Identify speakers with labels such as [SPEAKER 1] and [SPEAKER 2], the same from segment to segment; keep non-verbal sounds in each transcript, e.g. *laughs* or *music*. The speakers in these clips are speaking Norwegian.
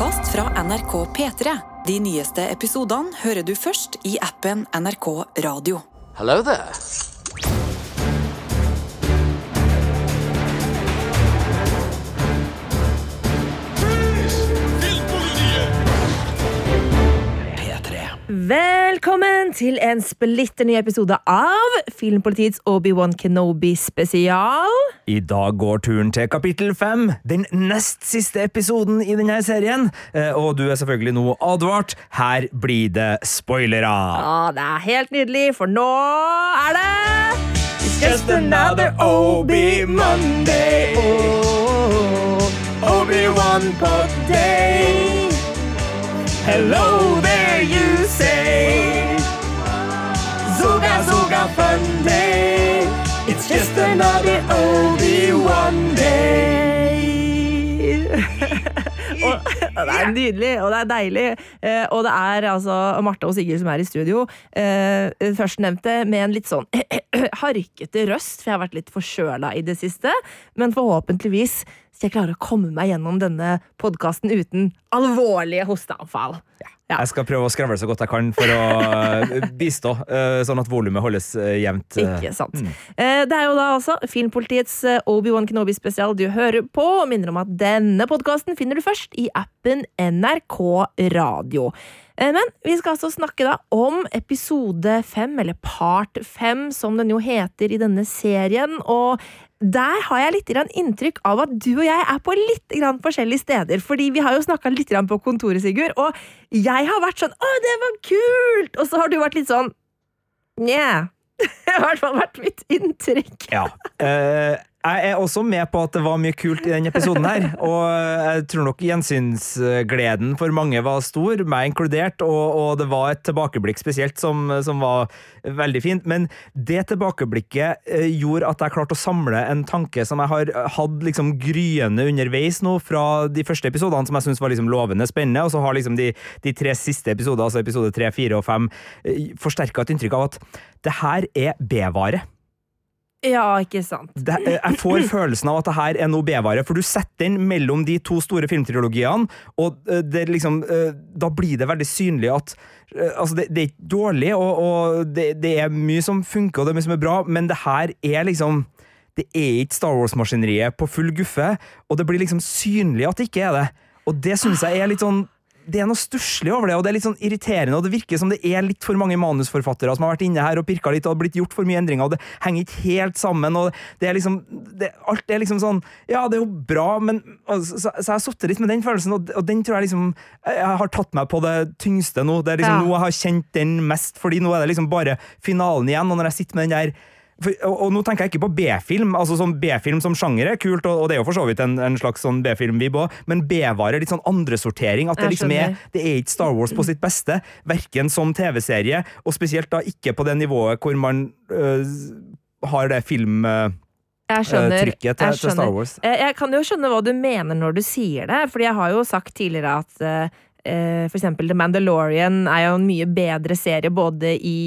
[SPEAKER 1] podkast fra NRK P3. De nyeste episodene hører du først i appen NRK Radio.
[SPEAKER 2] Hello there.
[SPEAKER 3] Velkommen til en splitter ny episode av Filmpolitiets Obi-Wan Kenobi spesial.
[SPEAKER 4] I dag går turen til kapittel fem, den nest siste episoden i denne serien. Eh, Og du er selvfølgelig nå advart. Her blir det spoilere.
[SPEAKER 3] Ja, det er helt nydelig, for nå er det It's just another Obi Monday. Oh, Obi-Wan pod day. Hello there, you Zoga, fun day. It's just another Obi-Wan day. *laughs* og, og det er nydelig, og det er deilig. Eh, og det er altså Marte og Sigurd som er i studio. Eh, Førstnevnte med en litt sånn *clears throat* harkete røst, for jeg har vært litt forkjøla i det siste. Men forhåpentligvis skal jeg klare å komme meg gjennom denne podkasten uten alvorlige hosteanfall. Ja.
[SPEAKER 4] Jeg skal prøve å skravle så godt jeg kan for å eh, bistå, eh, sånn at volumet holdes eh, jevnt.
[SPEAKER 3] Ikke sant. Mm. Det er jo da altså Filmpolitiets Obi-Wan Kenobi spesial du hører på. Minner om at denne podkasten finner du først i appen NRK Radio. Eh, Men vi skal altså snakke da om episode fem, eller part fem, som den jo heter i denne serien. Og der har jeg litt inntrykk av at du og jeg er på litt forskjellige steder. Fordi vi har jo snakka litt på kontoret, Sigurd, og jeg har vært sånn 'Å, det var kult!' Og så har du vært litt sånn Nja. *laughs* Det har i hvert fall vært mitt inntrykk.
[SPEAKER 4] Ja. Eh, jeg er også med på at det var mye kult i denne episoden her, og jeg tror nok gjensynsgleden for mange var stor, meg inkludert, og, og det var et tilbakeblikk spesielt som, som var veldig fint. Men det tilbakeblikket eh, gjorde at jeg klarte å samle en tanke som jeg har hatt liksom gryende underveis nå fra de første episodene, som jeg syns var liksom lovende spennende, og så har liksom de, de tre siste episodene, altså episode tre, fire og fem, forsterka et inntrykk av at det her er B-vare.
[SPEAKER 3] Ja, ikke sant.
[SPEAKER 4] det, eh, jeg får *laughs* følelsen av at det her er noe B-vare, for du setter den mellom de to store filmtrilogiene, og eh, det liksom, eh, da blir det veldig synlig at altså det, det er ikke dårlig, og, og det, det er mye som funker, og det er mye som er bra, men det her er liksom det er ikke Star Wars-maskineriet på full guffe, og det blir liksom synlig at det ikke er det. Og det syns jeg er litt sånn det er noe stusslig over det, og det er litt sånn irriterende, og det virker som det er litt for mange manusforfattere som har vært inne her og pirka litt, og det har blitt gjort for mye endringer, og det henger ikke helt sammen, og det er liksom det, Alt er liksom sånn Ja, det er jo bra, men og, så, så jeg har sittet litt med den følelsen, og, og den tror jeg liksom Jeg har tatt meg på det tyngste nå. Det er liksom
[SPEAKER 3] Ja.
[SPEAKER 4] nå jeg har kjent den mest, fordi nå er det liksom bare finalen igjen, og når jeg sitter med den der for, og, og nå tenker jeg ikke på B-film. altså sånn B-film som sjanger er kult, og, og det er jo for så vidt en, en slags sånn B-film-vib òg, men B-vare er litt sånn andresortering. At det liksom er. Det er ikke Star Wars på sitt beste, verken som TV-serie, og spesielt da ikke på det nivået hvor man øh, har det filmtrykket
[SPEAKER 3] Jeg skjønner.
[SPEAKER 4] til,
[SPEAKER 3] jeg skjønner.
[SPEAKER 4] Star Wars.
[SPEAKER 3] Jeg kan jo skjønne hva du mener når du sier det, fordi jeg har jo sagt tidligere at uh, for eksempel The Mandalorian er jo en mye bedre serie både i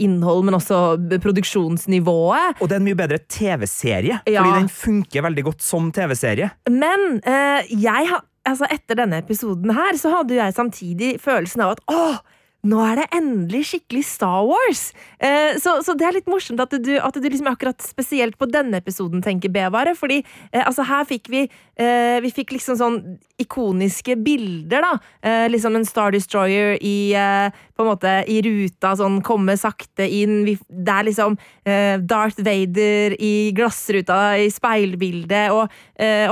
[SPEAKER 3] innhold, men også produksjonsnivået.
[SPEAKER 4] Og det er en mye bedre TV-serie,
[SPEAKER 3] Ja.
[SPEAKER 4] fordi den funker veldig godt som TV-serie.
[SPEAKER 3] Men eh, jeg har Altså, etter denne episoden her, så hadde jeg samtidig følelsen av at åh, nå er det endelig skikkelig Star Wars! Eh, så, så det er litt morsomt at du, at du liksom akkurat spesielt på denne episoden tenker B-vare, fordi eh, altså her fikk vi eh, Vi fikk liksom sånn ikoniske bilder, da. Eh, liksom en Star Destroyer i eh, på en måte i ruta, sånn komme sakte inn. Vi, det er liksom eh, Darth Vader i glassruta i speilbildet, og,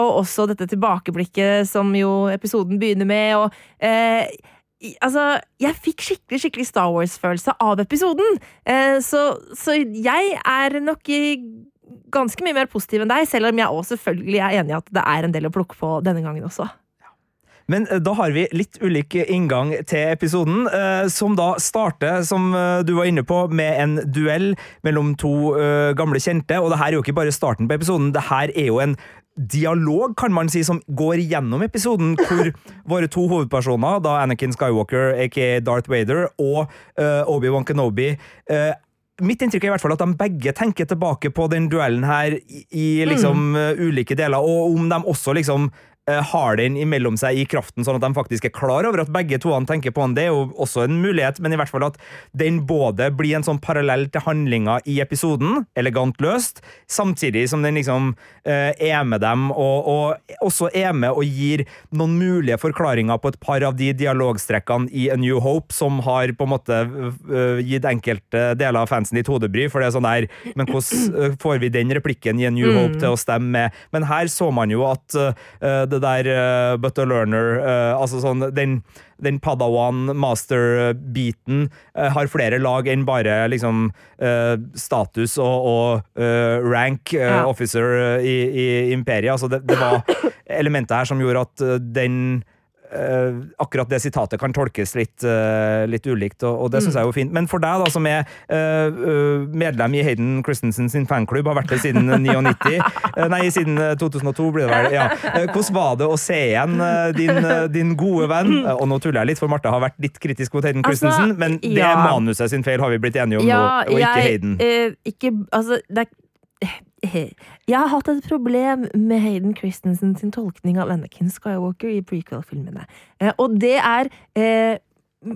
[SPEAKER 3] og også dette tilbakeblikket som jo episoden begynner med. og Altså, jeg fikk skikkelig skikkelig Star Wars-følelse av episoden. Eh, så, så jeg er nok ganske mye mer positiv enn deg, selv om jeg også selvfølgelig er enig i at det er en del å plukke på denne gangen også.
[SPEAKER 4] Men eh, da har vi litt ulik inngang til episoden, eh, som da starter, som eh, du var inne på, med en duell mellom to gamle kjente. Og det her er jo ikke bare starten på episoden, det her er jo en dialog, kan man si, som går gjennom episoden, hvor *laughs* våre to hovedpersoner, da Anakin Skywalker, aka Darth Vader, og uh, Obi-Wan Kenobi uh, Mitt inntrykk er i hvert fall at de begge tenker tilbake på den duellen her i, i liksom eh, ulike deler, og om de også liksom har den imellom seg i kraften, sånn at de faktisk er klar over at begge toene tenker på han. Det er jo også en mulighet, men i hvert fall at den både blir en sånn parallell til handlinga i episoden, elegant løst, samtidig som den liksom eh, er med dem, og, og også er med og gir noen mulige forklaringer på et par av de dialogstrekkene i A New Hope som har på en måte uh, gitt enkelte deler av fansen ditt hodebry, for det er sånn der Men hvordan får vi den replikken i A New Hope til å stemme med Men her så man jo at uh, det der uh, Butter Learner uh, Altså sånn den den Padawan master-biten uh, har flere lag enn bare liksom status og, og rank
[SPEAKER 3] Ja.
[SPEAKER 4] officer i, i imperiet. Altså det, det var *coughs* elementer her som gjorde at den eh, akkurat det sitatet kan tolkes litt, uh, litt ulikt, og, og det syns jeg er jo fint. Men for deg, da, som er eh, medlem i Hayden Christensen sin fanklubb, har vært det siden *laughs* 99 eh, Nei, siden eh, 2002 blir det vel. Ja. Hvordan var det å se igjen din, din gode venn? Eh, Og nå tuller jeg litt, for Marte har vært litt kritisk mot Hayden
[SPEAKER 3] Altså,
[SPEAKER 4] Christensen, men det
[SPEAKER 3] ja.
[SPEAKER 4] er manuset sin feil, har vi blitt enige om nå, og ikke Hayden.
[SPEAKER 3] ikke, altså, det er jeg har hatt et problem med Hayden Christensen sin tolkning av Anakin Skywalker i prequel-filmene. Eh, og det er eh,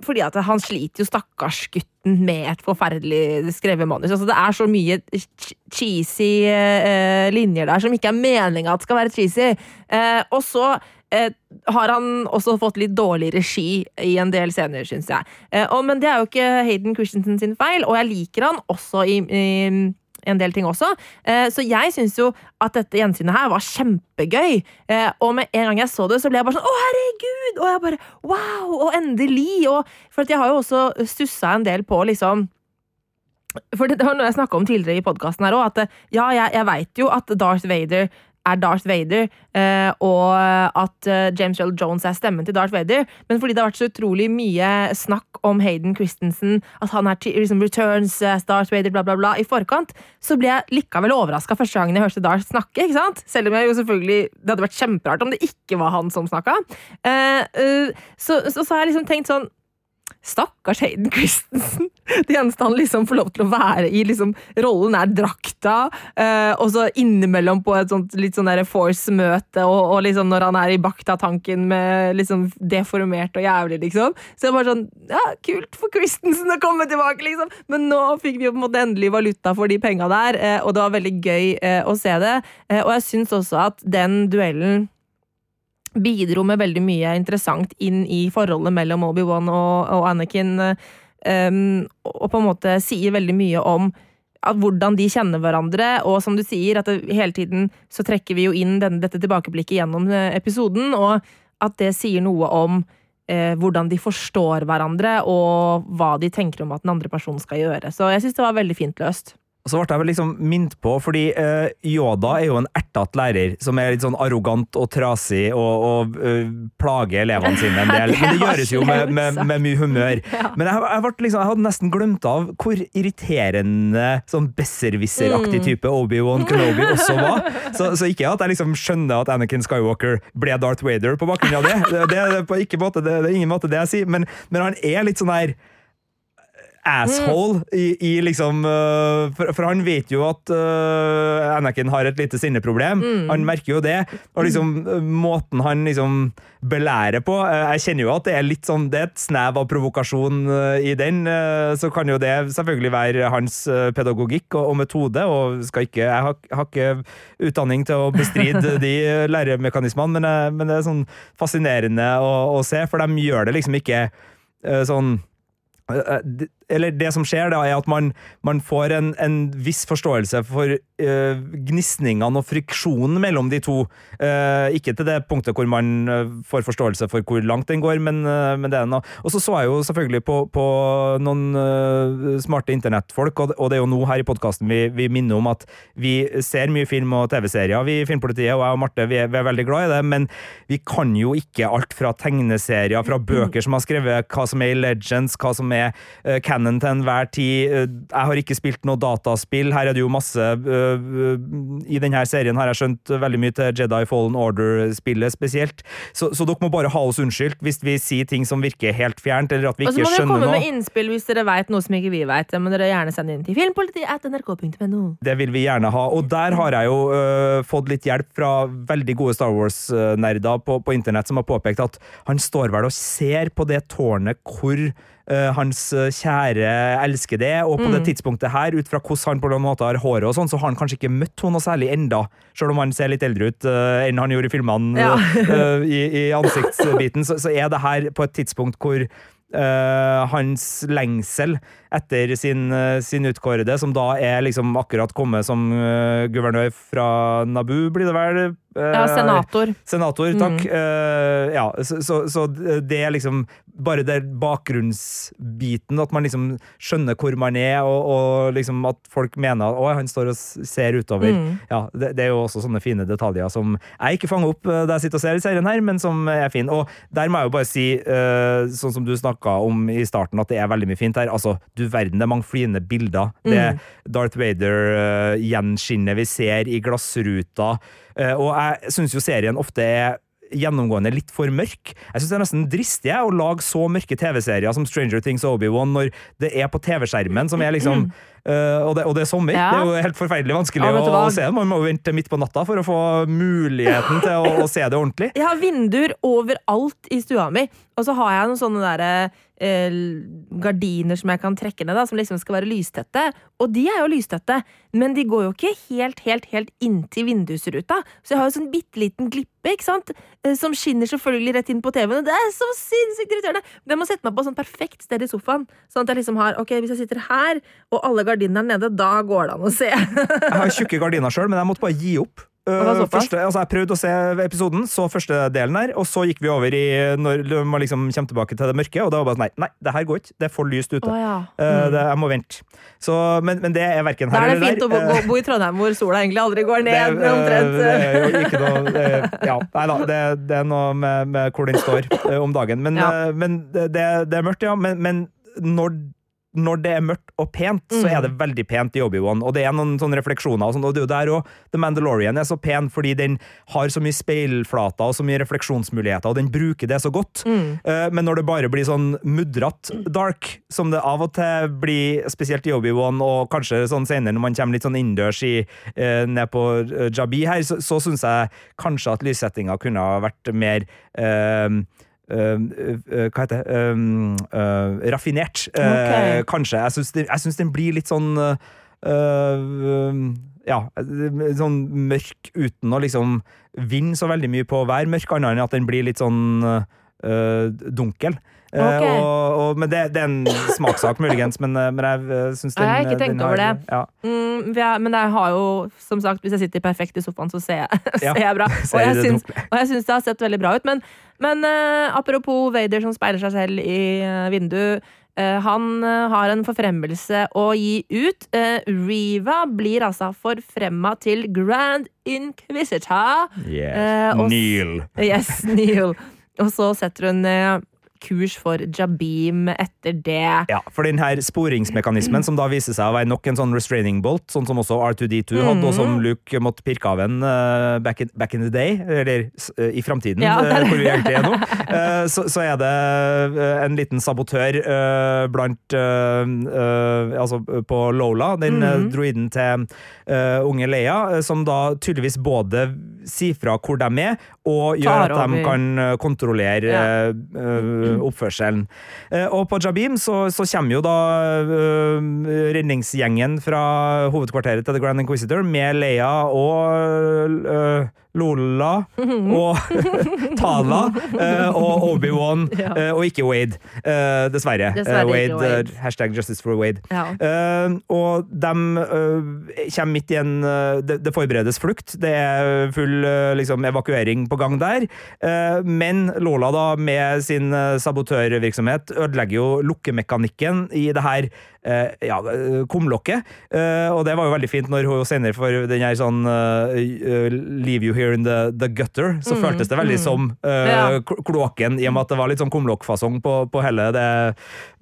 [SPEAKER 3] fordi at han sliter jo stakkars gutten med et forferdelig skrevet manus. Altså, det er så mye ch- cheesy eh, linjer der som ikke er meninga at skal være cheesy. Eh, og så eh, har han også fått litt dårlig regi i en del scener, syns jeg. Eh, og, men det er jo ikke Hayden Christensen sin feil, og jeg liker han også i, i en del ting også. Eh, så jeg syns jo at dette gjensynet her var kjempegøy. Eh, og med en gang jeg så det, så ble jeg bare sånn Å, herregud! Og jeg bare Wow! Og endelig! Og, for jeg har jo også stussa en del på liksom for det, det var noe jeg snakka om tidligere i podkasten her òg, at eh, ja, jeg, jeg veit jo at Darth Vader er Darth Vader, eh, og at eh, James Earl Jones er stemmen til Darth Vader, men fordi det har vært så utrolig mye snakk om Hayden Christensen, at han er liksom returns as Darth Vader, bla, bla, bla, i forkant, så ble jeg likevel overraska første gangen jeg hørte Darth snakke, ikke sant? Selv om jeg jo selvfølgelig Det hadde vært kjemperart om det ikke var han som snakka. Eh, eh, så, så, så har jeg liksom tenkt sånn Stakkars Hayden Christensen. *laughs* Det eneste han liksom får lov til å være i liksom, rollen, er drakta. eh, og så innimellom på et sånt, litt sånn Force-møte, og, og liksom når han er i Bakta-tanken med liksom deformert og jævlig, liksom. Så det var sånn Ja, kult for Christensen å komme tilbake, liksom. Men nå fikk vi jo på en måte endelig valuta for de penga der, eh, og det var veldig gøy eh, å se det. Eh, og jeg syns også at den duellen bidro med veldig mye interessant inn i forholdet mellom Obi-Wan og, og Anakin, eh, um, og på en måte sier veldig mye om hvordan de kjenner hverandre, og som du sier, at det, hele tiden så trekker vi jo inn denne, dette tilbakeblikket gjennom eh, episoden, og at det sier noe om eh, hvordan de forstår hverandre, og hva de tenker om at den andre personen skal gjøre. Så jeg syns det var veldig fint løst.
[SPEAKER 4] Så ble jeg vel liksom minnet på, fordi eh, Yoda er jo en ertete lærer som er litt sånn arrogant og trasig og, og uh, plager elevene sine en *laughs* del. Men det gjøres jo med, med, med mye humør. *laughs* Men jeg, jeg, liksom, jeg hadde nesten glemt av hvor irriterende sånn besserwisser-aktig
[SPEAKER 3] Mm.
[SPEAKER 4] type Obi-Wan Kenobi også var. *laughs* Så, så ikke at jeg liksom skjønner at Anakin Skywalker ble Darth Vader på bakgrunn av det. Det, det, er på ikke måte, det, det er ingen måte det jeg sier, men, men han er litt sånn her asshole i, i liksom øh, for, for han vet jo at uh, Anakin har et lite sinneproblem. Han merker jo det. Og liksom øh, måten han liksom belærer på Jeg kjenner jo at det er litt sånn Det er et snev av provokasjon i den. så kan jo det selvfølgelig være hans pedagogikk og, og metode, og skal ikke Jeg har, har ikke utdanning til å bestride *laughs* de læremekanismene, men, jeg- men det er sånn fascinerende å, å se, for de gjør det liksom ikke sånn Eh, Eller det som skjer, da, er at man, man får en, en viss forståelse for uh, gnisningene og friksjonen mellom de to. Uh, ikke til det punktet hvor man uh, får forståelse for hvor langt den går, men, men det er noe. Og så så jeg jo selvfølgelig på, på noen smarte internettfolk, og, og det er jo nå her i podkasten vi, vi minner om at vi ser mye film og TV-serier, vi i Filmpolitiet, og jeg og Marte vi er, vi er veldig glad i det, men vi kan jo ikke alt fra tegneserier, fra bøker som har skrevet hva som er i Legends, hva som er uh, canon til enhver tid. Eh, Jeg har ikke spilt noe dataspill. Her er det jo masse øh, I denne serien har jeg skjønt veldig mye til Jedi Fallen Order-spillet spesielt. Så, så dere må bare ha oss unnskyldt hvis vi sier ting som virker helt fjernt, eller at vi ikke skjønner noe.
[SPEAKER 3] Og så må dere komme
[SPEAKER 4] noe.
[SPEAKER 3] med innspill hvis dere vet noe som ikke vi vet. Det må dere gjerne sende inn til filmpoliti.nrk.no.
[SPEAKER 4] Det vil vi gjerne ha. Og der har jeg jo uh, fått litt hjelp fra veldig gode Star Wars-nerder på, på internett som har påpekt at han står vel og ser på det tårnet hvor hans øh, kjære elsker det, og på det tidspunktet her, ut fra hvordan han på noen måte har håret og sånn, så har han kanskje ikke møtt henne noe særlig enda, selv om han ser litt eldre ut uh, enn han gjorde i filmene
[SPEAKER 3] Ja.
[SPEAKER 4] uh, *laughs* i, i ansiktsbiten, så, så er det her på et tidspunkt hvor uh, hans lengsel etter sin, sin utkårede, som da er liksom akkurat kommet som guvernør fra Nabu, blir det vel?
[SPEAKER 3] Ja, senator.
[SPEAKER 4] Senator, takk. Eh, ja, så, så, så det er liksom bare den bakgrunnsbiten, at man liksom skjønner hvor man er, og, og liksom at folk mener at 'å, han står og ser utover'.
[SPEAKER 3] Mm.
[SPEAKER 4] Ja, det, det er jo også sånne fine detaljer som jeg ikke fanger opp eh, da jeg sitter og ser i serien her, men som er fin. Og der må jeg jo bare si, eh, sånn som du snakka om i starten, at det er veldig mye fint her. Altså, du verden, det er mange fine bilder. Det er Darth Vader-gjenskinnet vi ser i glassruta. Eh, og jeg syns jo serien ofte er gjennomgående litt for mørk. Jeg syns det er nesten dristig å lage så mørke TV-serier som Stranger Things og Obi-Wan når det er på TV-skjermen, som er liksom *clears throat* eh, og, det, og det er sommer.
[SPEAKER 3] Ja.
[SPEAKER 4] Det er jo helt forferdelig vanskelig
[SPEAKER 3] Ja,
[SPEAKER 4] å, se det. Man må vente midt på natta for å få muligheten til å, å se det ordentlig. *laughs*
[SPEAKER 3] Jeg har vinduer overalt i stua mi, og så har jeg noen sånne der, eh, gardiner som jeg kan trekke ned, da, som liksom skal være lystette. Og de er jo lystette, men de går jo ikke helt, helt, helt inntil vindusruta. Så jeg har jo sånn bitte liten glippe, ikke sant, eh, som skinner selvfølgelig rett inn på TV-en. Det er så sinnssykt irriterende! Men jeg må sette meg på sånn perfekt sted i sofaen, sånn at jeg liksom har Ok, hvis jeg sitter her, og alle gardinene nede, da går det an å se.
[SPEAKER 4] Jeg har tjukke gardiner sjøl, men jeg måtte bare gi opp. Uh, første, altså jeg prøvde å se episoden, så første delen her, og så gikk vi over i når man liksom kommer tilbake til det mørke, og da var det bare sånn nei, nei, det her går ikke. Det er for lyst ute.
[SPEAKER 3] Oh, ja.
[SPEAKER 4] Uh, det, jeg må vente. Så, men, men det er verken
[SPEAKER 3] Da
[SPEAKER 4] her
[SPEAKER 3] er det fint å bo,
[SPEAKER 4] Uh,
[SPEAKER 3] bo i Trondheim hvor sola egentlig aldri går *laughs*
[SPEAKER 4] det,
[SPEAKER 3] ned.
[SPEAKER 4] uh,
[SPEAKER 3] omtrent.
[SPEAKER 4] det er jo ikke noe det, Ja, nei da, det, det er noe med, med hvor den står om dagen. Men,
[SPEAKER 3] Ja.
[SPEAKER 4] men det, det er mørkt, ja. Men, men når når det er mørkt og pent, så er det veldig pent i Obi-Wan. Og det er noen sånne refleksjoner, og, sånn, og det er jo der også The Mandalorian er så pen fordi den har så mye speilflater og så mye refleksjonsmuligheter, og den bruker det så godt. Eh, men når det bare blir sånn mudrete dark, som det av og til blir, spesielt i Obi-Wan, og kanskje sånn senere når man kommer litt sånn innendørs eh, ned på eh, Jabi her, så, så syns jeg kanskje at lyssettinga kunne ha vært mer eh, hva heter det um, eh, Raffinert, eh,
[SPEAKER 3] Ok.
[SPEAKER 4] kanskje. Jeg syns, den blir litt sånn eh, Ja, sånn mørk uten å liksom vinne så veldig mye på å være mørk, annet enn at den blir litt sånn eh, dunkel. Eh,
[SPEAKER 3] Ok.
[SPEAKER 4] og, og, men det, det er en smakssak, muligens, men, eh, men jeg uh, syns den
[SPEAKER 3] Jeg har ikke tenkt
[SPEAKER 4] har-
[SPEAKER 3] over det.
[SPEAKER 4] Ja.
[SPEAKER 3] Mm, jeg, men jeg har jo, som sagt, hvis jeg sitter perfekt i sofaen, så ser jeg, *laughs*
[SPEAKER 4] Ja,
[SPEAKER 3] ser jeg bra. *laughs* Og jeg, syns, og jeg syns det har sett veldig bra ut. Men, men uh, apropos Vader som speiler seg selv i uh, vinduet. eh, han eh, har en forfremmelse å gi ut. Eh, Riva blir altså forfremma til Grand Inquisitor. Yes.
[SPEAKER 4] Neil.
[SPEAKER 3] Yes, Neil. *laughs* Og så setter hun eh, kurs for Jabim etter det.
[SPEAKER 4] Ja, for den her sporingsmekanismen, som da viser seg å være nok en sånn restraining bolt, sånn som også R2D2 hadde, og
[SPEAKER 3] Mhm.
[SPEAKER 4] som Luke måtte pirke av en uh, back, in, back in the day, eller uh, i framtiden,
[SPEAKER 3] Ja,
[SPEAKER 4] eh, hvor vi egentlig er nå, *laughs* så, så er det en liten sabotør blant Altså på Lola, den mm.
[SPEAKER 3] Mhm.
[SPEAKER 4] droiden til unge Leia, som da tydeligvis både sier fra hvor de er, og gjør at de kan eh, kontrollere
[SPEAKER 3] Ja.
[SPEAKER 4] eh, eh, oppførselen. Og på Jabim så, så kommer jo da redningsgjengen fra hovedkvarteret til The Grand Inquisitor med Leia og Lola og *laughs* Tala eh, og Obi-Wan,
[SPEAKER 3] Ja.
[SPEAKER 4] eh, og ikke Wade. eh, dessverre.
[SPEAKER 3] Dessverre
[SPEAKER 4] Wade,
[SPEAKER 3] Wade.
[SPEAKER 4] hashtag justice for Wade.
[SPEAKER 3] Ja.
[SPEAKER 4] Og de kommer midt i en det, det forberedes flukt. Det er full liksom, evakuering på gang der. Men Lola, da, med sin sabotørvirksomhet, ødelegger jo lukkemekanikken i det her Uh, ja, kumlokket. Uh, og det var jo veldig fint når hun senere får den her sånn uh, Leave you here in the, the gutter, så føltes det veldig som uh,
[SPEAKER 3] Ja.
[SPEAKER 4] kloakken, i og med at det var litt sånn kumlokkfasong på, på hele det,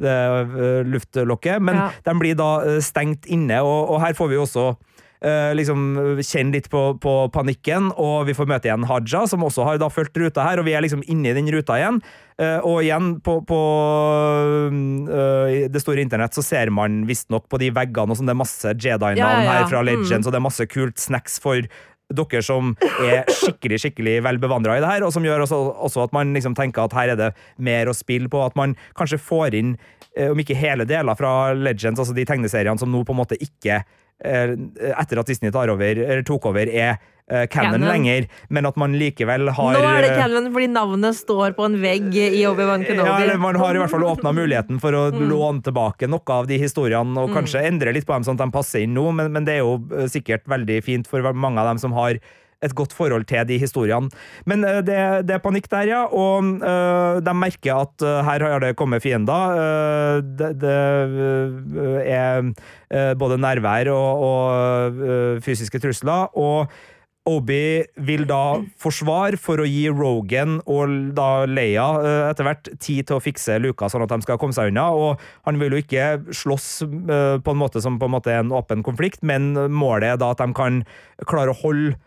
[SPEAKER 4] det uh, luftlokket. Men
[SPEAKER 3] Ja.
[SPEAKER 4] de blir da uh, stengt inne, og, og her får vi jo også uh, liksom kjenne litt på, på panikken, og vi får møte igjen Haja, som også har da fulgt ruta her, og vi er liksom inne i den ruta igjen. Uh, og igjen, på, på uh, det store internett så ser man visstnok på de veggene og sånn, det er masse Jedi-navn
[SPEAKER 3] Ja, ja, ja.
[SPEAKER 4] her fra
[SPEAKER 3] Mm.
[SPEAKER 4] Legends, og det er masse kult snacks for dere som er skikkelig skikkelig vel bevandra i det her, og som gjør også, også at man liksom tenker at her er det mer å spille på. At man kanskje får inn, eh, om ikke hele deler fra Legends, altså de tegneseriene som nå på en måte ikke etter at Disney tar over, eller tok over, er eh, canon
[SPEAKER 3] Canon.
[SPEAKER 4] lenger, men at man likevel har
[SPEAKER 3] Nå er det
[SPEAKER 4] eh,
[SPEAKER 3] fordi navnet står på en vegg i Obi-Wan Kenobi.
[SPEAKER 4] ja, man har i hvert fall åpna muligheten for å *laughs*
[SPEAKER 3] Mm.
[SPEAKER 4] låne tilbake noe av de historiene, og kanskje endre litt på dem sånn at de passer inn nå, men, men det er jo eh, sikkert veldig fint for mange av dem som har et godt forhold til de historiene. Men eh, det, det er panikk der, ja, og eh, de merker at eh, her har det kommet fiender. Det, det er både nærvær og, og fysiske trusler. og Obi vil da forsvare for å gi Rogan og da Leia etter hvert tid til å fikse luka, sånn at de skal komme seg unna. Og han vil jo ikke slåss på en måte som på en måte er en åpen konflikt, men målet er da at de kan klare å holde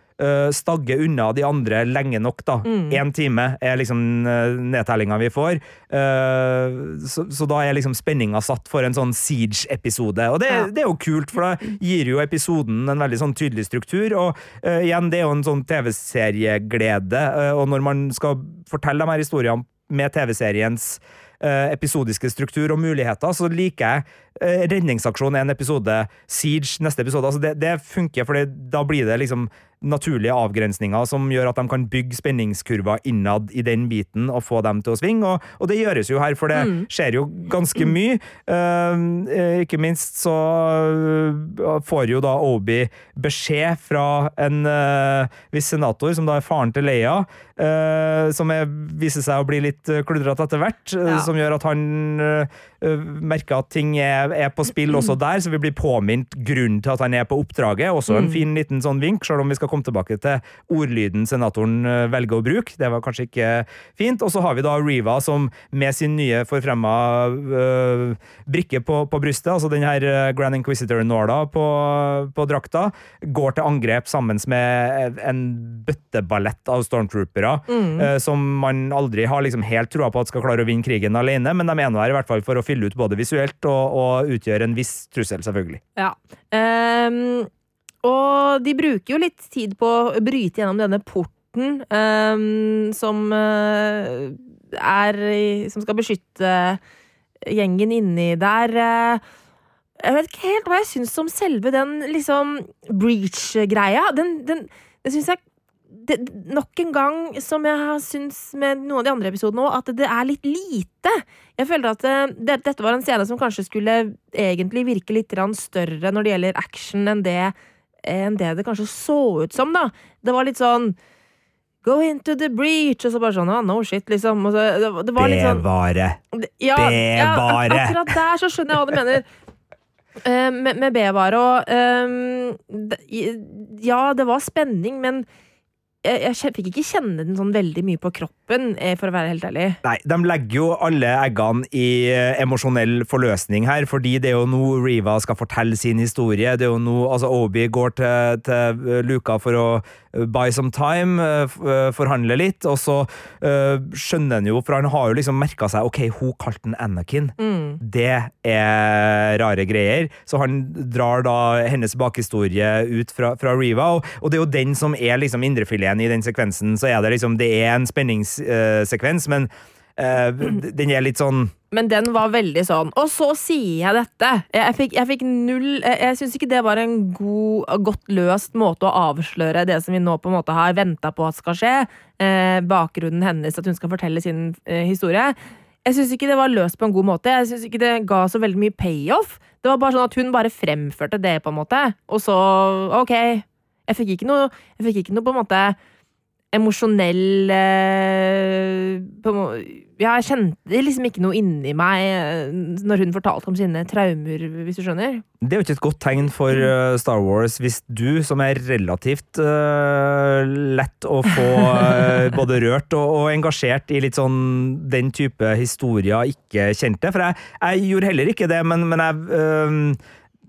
[SPEAKER 4] stagge unna de andre lenge nok, da. Én time er liksom uh, nedtellinga vi får. Eh, så, så da er liksom spenninga satt for en sånn Siege-episode. Og det,
[SPEAKER 3] Ja.
[SPEAKER 4] det er jo kult, for det gir jo episoden en veldig sånn tydelig struktur. Og eh, igjen, det er jo en sånn TV-serieglede. eh, og når man skal fortelle de her historiene med TV-seriens eh, episodiske struktur og muligheter, så liker jeg eh, Redningsaksjon en episode, Siege neste episode. altså Det, det funker, for da blir det liksom naturlige avgrensninger som gjør at de kan bygge spenningskurver innad i den biten og få dem til å svinge, og, og det gjøres jo her, for det skjer jo ganske mye. Uh, ikke minst så eh, får jo da Obi beskjed fra en uh, viss senator, som da er faren til Leia, uh, som er, viser seg å bli litt kludrete etter hvert,
[SPEAKER 3] Ja.
[SPEAKER 4] som gjør at han merker at ting er, er på spill også der, så vi blir påminnet grunnen til at han er på oppdraget. Også en fin liten sånn vink, selv om vi skal komme tilbake til ordlyden senatoren eh, velger å bruke. Det var kanskje ikke fint. Og så har vi da Riva som med sin nye forfremma øh, brikke på, på brystet, altså den her Grand Inquisitor-nåla på, på drakta, går til angrep sammen med en bøtteballett av stormtroopere, øh, som man aldri har liksom helt troa på at skal klare å vinne krigen alene, men de er nå her i hvert fall for å fylle ut både visuelt og, og utgjøre en viss trussel, selvfølgelig.
[SPEAKER 3] Ja. Um, og de bruker jo litt tid på å bryte gjennom denne porten um, som uh, er Som skal beskytte gjengen inni der. Jeg vet ikke helt hva jeg syns om selve den liksom breach-greia. Den, den, den syns jeg det, nok en gang, som jeg har syns med noen av de andre episodene òg, at det er litt lite. Jeg føler at eh, det, dette var en scene som kanskje skulle egentlig virke litt større når det gjelder action, enn det, enn det det kanskje så ut som. da. Det var litt sånn Go into the breach, og så bare sånn ah, no shit, liksom. Så, det, det var litt sånn
[SPEAKER 4] Bevare!
[SPEAKER 3] ja, ja, akkurat der så skjønner jeg hva du mener. Uh, med, med B-vare og uh, Ja, det var spenning, men jeg, jeg fikk ikke kjenne den sånn veldig mye på kroppen, eh, for å være helt ærlig.
[SPEAKER 4] Nei, de legger jo alle eggene i eh, emosjonell forløsning her, fordi det er jo nå Riva skal fortelle sin historie. Det er jo nå altså Obi går til, til Luka for å eh, buy some time, forhandle litt, og så skjønner han jo, for han har jo liksom merka seg ok, hun kalte den Anakin.
[SPEAKER 3] Mm.
[SPEAKER 4] Det er rare greier. Så han drar da hennes bakhistorie ut fra, fra Riva, og, og det er jo den som er liksom indrefileten i den sekvensen. Så er det liksom, det er en spenningssekvens, men eh, den er litt sånn
[SPEAKER 3] Men den var veldig sånn. Og så sier jeg dette. Jeg, fikk, jeg fikk null Jeg, jeg syns ikke det var en god, godt løst måte å avsløre det som vi nå på en måte har venta på at skal skje. Eh, bakgrunnen hennes, at hun skal fortelle sin eh, historie. Jeg syns ikke det var løst på en god måte. Jeg synes ikke det ga så veldig mye payoff. Det var bare sånn at hun bare fremførte det, på en måte. Og så, OK. Jeg fikk ikke noe, jeg fikk ikke noe på en måte emosjonell eh, må- jeg kjente liksom ikke noe inni meg eh, når hun fortalte om sine traumer, hvis du skjønner.
[SPEAKER 4] Det er jo ikke et godt tegn for uh, Star Wars hvis du, som er relativt uh, lett å få uh, *laughs* både rørt og, og, engasjert i litt sånn den type historier, ikke kjente. For jeg, jeg gjorde heller ikke det, men, men jeg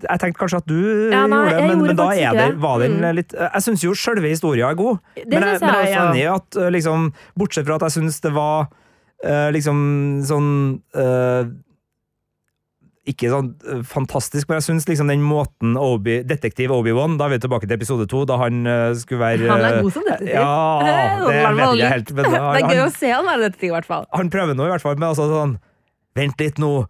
[SPEAKER 4] jeg tenkte kanskje at du
[SPEAKER 3] ja, nei,
[SPEAKER 4] gjorde det, men, men da er det, var den
[SPEAKER 3] mm.
[SPEAKER 4] litt Jeg syns jo sjølve historia er god,
[SPEAKER 3] det
[SPEAKER 4] men jeg,
[SPEAKER 3] jeg,
[SPEAKER 4] men jeg er
[SPEAKER 3] også.
[SPEAKER 4] enig i at liksom Bortsett fra at jeg syns det var uh, liksom sånn uh, ikke sånn fantastisk, men jeg syns liksom den måten Obi, detektiv Obi-Wan Da er vi tilbake til episode to, da han uh, skulle være
[SPEAKER 3] Han er god som detektiv.
[SPEAKER 4] Ja, *laughs* det vet jeg helt. Men,
[SPEAKER 3] det er gøy å se han være detektiv, i hvert fall.
[SPEAKER 4] Han prøver nå, i hvert fall, men altså sånn Vent litt nå.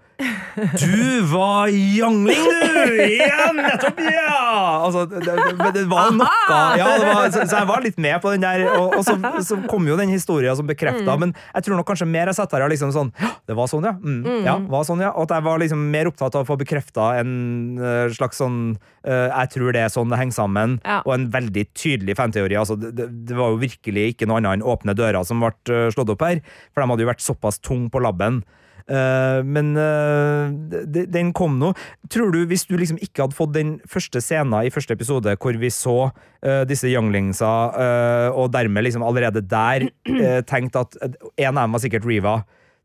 [SPEAKER 4] Du var youngling, du! Ja, nettopp! Ja! Altså, det, det, det var noe ja, det var, så, så, jeg var litt med på den der. Og, og så, så, kom jo den historien som bekrefta, mm. men jeg tror nok kanskje mer jeg satt og liksom sånn det var sånn, ja. Mm, mm. ja, var sånn, ja. Og at jeg var liksom mer opptatt av å få bekrefta en uh, slags sånn uh, Jeg tror det er sånn det henger sammen,
[SPEAKER 3] ja.
[SPEAKER 4] og en veldig tydelig fanteori. Altså, det, det, var jo virkelig ikke noe annet enn åpne dører som ble uh, slått opp her, for de hadde jo vært såpass tung på laben. Uh, men uh, den kom nå. Tror du, hvis du liksom ikke hadde fått den første scenen i første episode hvor vi så uh, disse younglingsa, og dermed liksom allerede der *clears throat* tenkte at en av dem var sikkert Riva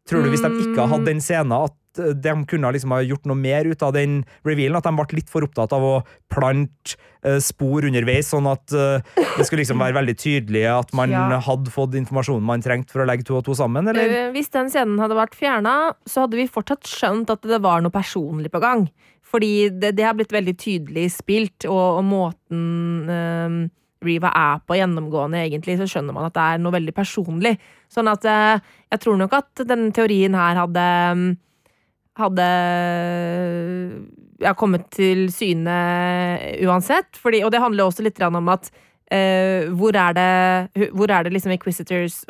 [SPEAKER 4] Tror du hvis de ikke hadde hatt den scenen, at de kunne liksom ha gjort noe mer ut av den revealen? At de ble litt for opptatt av å plante uh, spor underveis, sånn at uh, det skulle liksom være veldig tydelig at man ja. hadde fått informasjonen man trengte for å legge to og to sammen? Eller?
[SPEAKER 3] Eh, hvis den scenen hadde vært fjerna, så hadde vi fortsatt skjønt at det var noe personlig på gang. Fordi det, det har blitt veldig tydelig spilt, og, og måten uh, Riva er på gjennomgående, egentlig, så skjønner man at det er noe veldig personlig. Sånn at jeg tror nok at denne teorien her hadde hadde ja, kommet til syne uansett. Fordi, og det handler også litt om at uh, hvor er det, hvor er det liksom Inquisitors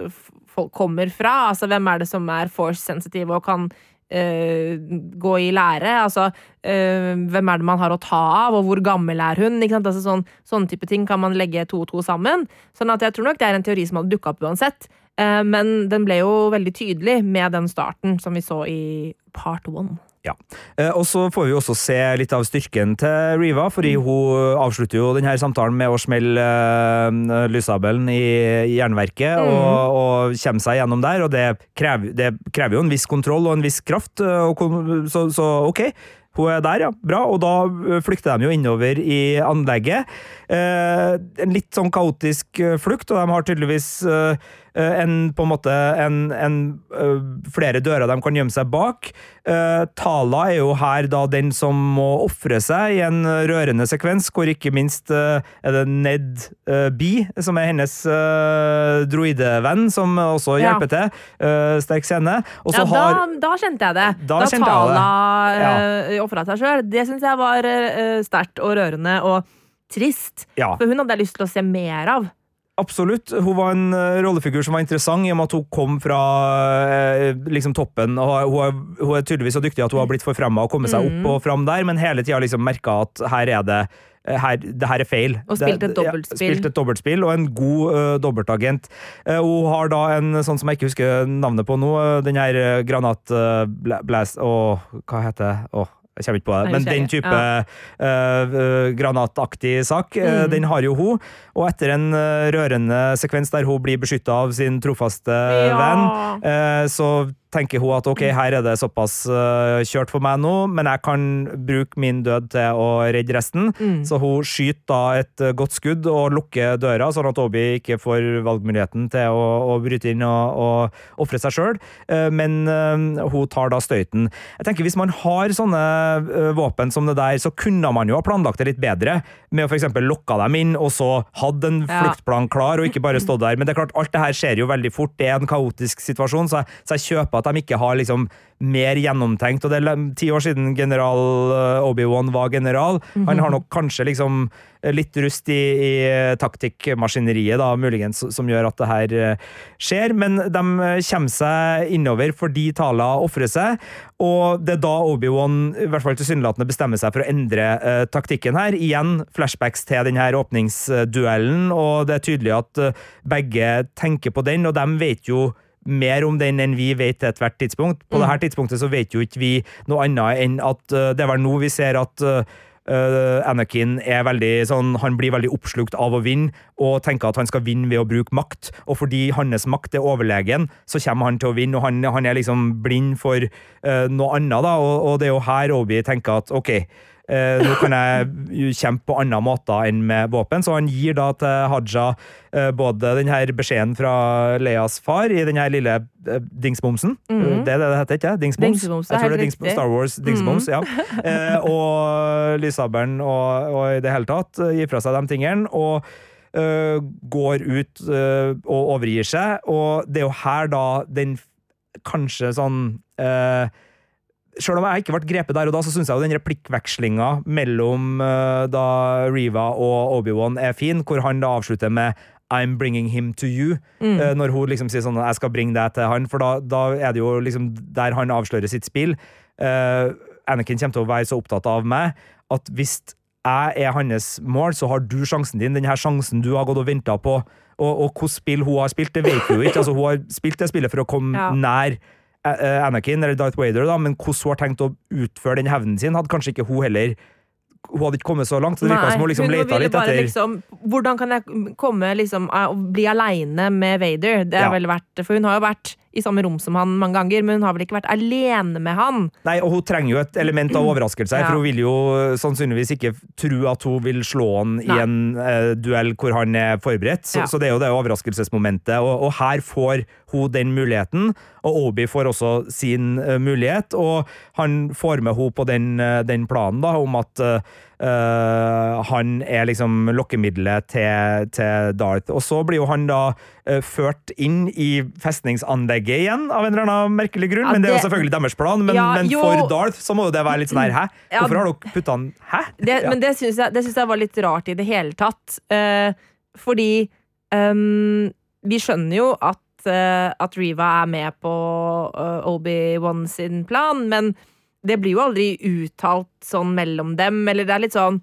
[SPEAKER 3] folk kommer fra? Altså, hvem er det som er force-sensitive og kan uh, gå i lære? Altså, uh, hvem er det man har å ta av, og hvor gammel er hun? Altså, sånn, sånne type ting kan man legge to og to sammen. Sånn at jeg tror nok det er en teori som hadde dukka opp uansett. Men den ble jo veldig tydelig med den starten som vi så i part one.
[SPEAKER 4] Ja. Eh, og så får vi også se litt av styrken til Riva, fordi mm. hun avslutter jo denne samtalen med å smelle uh, lysabelen i jernverket mm. og, og kommer seg gjennom der, og det krever, det krever, jo en viss kontroll og en viss kraft, og, så, så ok. Hun er der, ja. Bra. Og da flykter de jo innover i anlegget. Eh, en litt sånn kaotisk flukt, og de har tydeligvis eh, Eh, en, på en måte en, en, eh, flere dører de kan gjemme seg bak. Eh, Tala er jo her da den som må ofre seg i en rørende sekvens, hvor ikke minst er det Ned B, som er hennes droidevenn, som også hjelper ja. til. Sterk scene.
[SPEAKER 3] ja, da, da, kjente jeg det. Da, da Tala ja. Ofra seg sjøl. Det syns jeg var sterkt og rørende og trist.
[SPEAKER 4] Ja.
[SPEAKER 3] For hun hadde jeg lyst til å se mer av.
[SPEAKER 4] Absolutt. Hun var en uh, rollefigur som var interessant i og med at hun kom fra uh, liksom toppen. og hun hun er, tydeligvis så dyktig at hun har blitt forfremma og kommet seg opp mm. og fram der, men hele tida liksom merka at her er det her, det her er feil.
[SPEAKER 3] Og spilt et dobbeltspill.
[SPEAKER 4] Ja, spilt et dobbeltspill, og en god uh, dobbeltagent. Uh, hun har da en sånn som jeg ikke husker navnet på nå, den her granatblast... Å, uh, hva heter det? Oh, jeg kommer ikke på det, men den type ja. uh, granataktig sak, mm. den har jo hun. Og etter en rørende sekvens der hun blir beskytta av sin trofaste ja. venn, så tenker hun at ok, her er det såpass uh, kjørt for meg nå, men jeg kan bruke min død til å redde resten. Mm. Så hun skyter da et uh, godt skudd og lukker døra, sånn at Obi ikke får valgmuligheten til å, å bryte inn og, ofre seg sjøl. Uh, men hun tar da støyten. Jeg tenker Hvis man har sånne våpen som det der, så kunne man jo ha planlagt det litt bedre, med å f.eks. lokka dem inn, og så hadde en fluktplan klar, og ikke bare stått der. Men det er klart, alt det her skjer jo veldig fort, det er en kaotisk situasjon, så jeg, så jeg kjøper at de ikke har liksom mer gjennomtenkt. og Det er ti år siden general eh, Obi-Wan var general. Han har nok kanskje liksom litt rust i, i taktikkmaskineriet, da, muligens, som gjør at det her eh, skjer. Men de kommer seg innover fordi Tala ofrer seg, og det er da Obi-Wan i hvert fall tilsynelatende bestemmer seg for å endre uh, taktikken her. Igjen flashbacks til denne åpningsduellen, og det er tydelig at begge tenker på den, og de vet jo mer om den enn vi vet til ethvert tidspunkt. På
[SPEAKER 3] Mm.
[SPEAKER 4] dette tidspunktet så vet jo ikke vi noe annet enn at uh, det er vel nå vi ser at eh, Anakin er veldig sånn, han blir veldig oppslukt av å vinne, og tenker at han skal vinne ved å bruke makt. Og fordi hans makt er overlegen, så kommer han til å vinne, og han, han er liksom blind for uh, noe annet. da, og, og det er jo her Obi tenker at ok, Eh, nå kan jeg kjempe på andre måter enn med våpen, så han gir da til Haja eh, både den her beskjeden fra Leas far i den her lille eh, dingsbomsen.
[SPEAKER 3] Mhm.
[SPEAKER 4] Det er det det heter, ikke Dingsboms?
[SPEAKER 3] Dingsboms, det
[SPEAKER 4] jeg tror det er Dingsboms.
[SPEAKER 3] Mhm.
[SPEAKER 4] Star Wars Dingsboms, ja. *laughs* Eh, og lyssabelen og, og i det hele tatt eh, gir fra seg de tingene. og Uh, går ut uh, og overgir seg, og det er jo her da den kanskje sånn uh, Sjøl om jeg ikke ble grepet der og da, så syns jeg jo den replikkvekslinga mellom eh, da Riva og Obi-Wan er fin, hvor han da avslutter med I'm bringing him to you.
[SPEAKER 3] Mm.
[SPEAKER 4] eh, når hun liksom sier sånn Jeg skal bringe deg til han, for da, da er det jo liksom der han avslører sitt spill. Uh, Anakin kommer til å være så opptatt av meg at hvis jeg er hans mål, så har du sjansen din. Den her sjansen du har gått og venta på. Og, og hvilket spill hun har spilt, det vet vi jo ikke. Altså, hun har spilt det spillet for å komme
[SPEAKER 3] Ja.
[SPEAKER 4] nær Anakin eller Darth Vader, da, men hvordan hun har tenkt å utføre den hevnen sin, hadde kanskje ikke hun heller Hun hadde ikke kommet så langt. så Det virka som hun liksom leta litt etter
[SPEAKER 3] liksom Hvordan kan jeg komme liksom eh, og bli aleine med Vader? Det har
[SPEAKER 4] Ja.
[SPEAKER 3] vel vært For hun har jo vært i samme rom som han mange ganger, men hun har vel ikke vært alene med han?
[SPEAKER 4] Nei, og hun trenger jo et element av overraskelse her,
[SPEAKER 3] Ja.
[SPEAKER 4] for hun vil jo sannsynligvis ikke tro at hun vil slå han i en uh, duell hvor han er forberedt. Så,
[SPEAKER 3] Ja.
[SPEAKER 4] så det er jo det overraskelsesmomentet, og, og her får hun den muligheten. Og Obi får også sin uh, mulighet, og han får med henne på den, uh, den planen da, om at eh, han er liksom lokkemiddelet til, til Darth. Og så blir jo han da uh, ført inn i festningsanlegget igjen, av en eller annen merkelig grunn.
[SPEAKER 3] Ja,
[SPEAKER 4] men det er jo selvfølgelig deres plan. Men,
[SPEAKER 3] Ja,
[SPEAKER 4] men for Darth så må jo det være litt sånn her, hæ?
[SPEAKER 3] Ja.
[SPEAKER 4] Har dere putta han Hæ?
[SPEAKER 3] Det. Men det syns jeg, jeg var litt rart i det hele tatt. Uh, fordi um, vi skjønner jo at, at Riva er med på Obi-Wan sin plan, men det blir jo aldri uttalt sånn mellom dem, eller det er litt sånn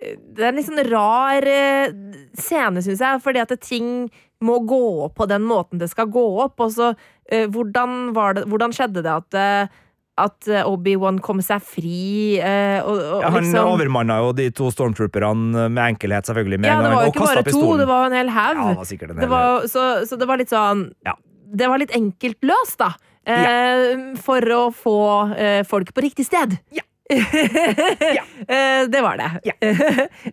[SPEAKER 3] eh, det er en litt sånn rar eh, scene, syns jeg, fordi at ting må gå opp på den måten det skal gå opp. Og så, eh, hvordan, var det, hvordan skjedde det at, at Obi-Wan kom seg fri? og, og,
[SPEAKER 4] Ja, han
[SPEAKER 3] liksom,
[SPEAKER 4] overmanna jo de to stormtrooperne med enkelhet, selvfølgelig. Med
[SPEAKER 3] ja, det var jo ikke bare to,
[SPEAKER 4] pistolen.
[SPEAKER 3] det var en hel haug.
[SPEAKER 4] Ja,
[SPEAKER 3] så, så det var litt sånn
[SPEAKER 4] Ja.
[SPEAKER 3] Det var litt enkelt løst, da. Eh, For å få eh, folk på riktig sted.
[SPEAKER 4] Ja. *laughs*
[SPEAKER 3] ja. det var det.
[SPEAKER 4] Ja.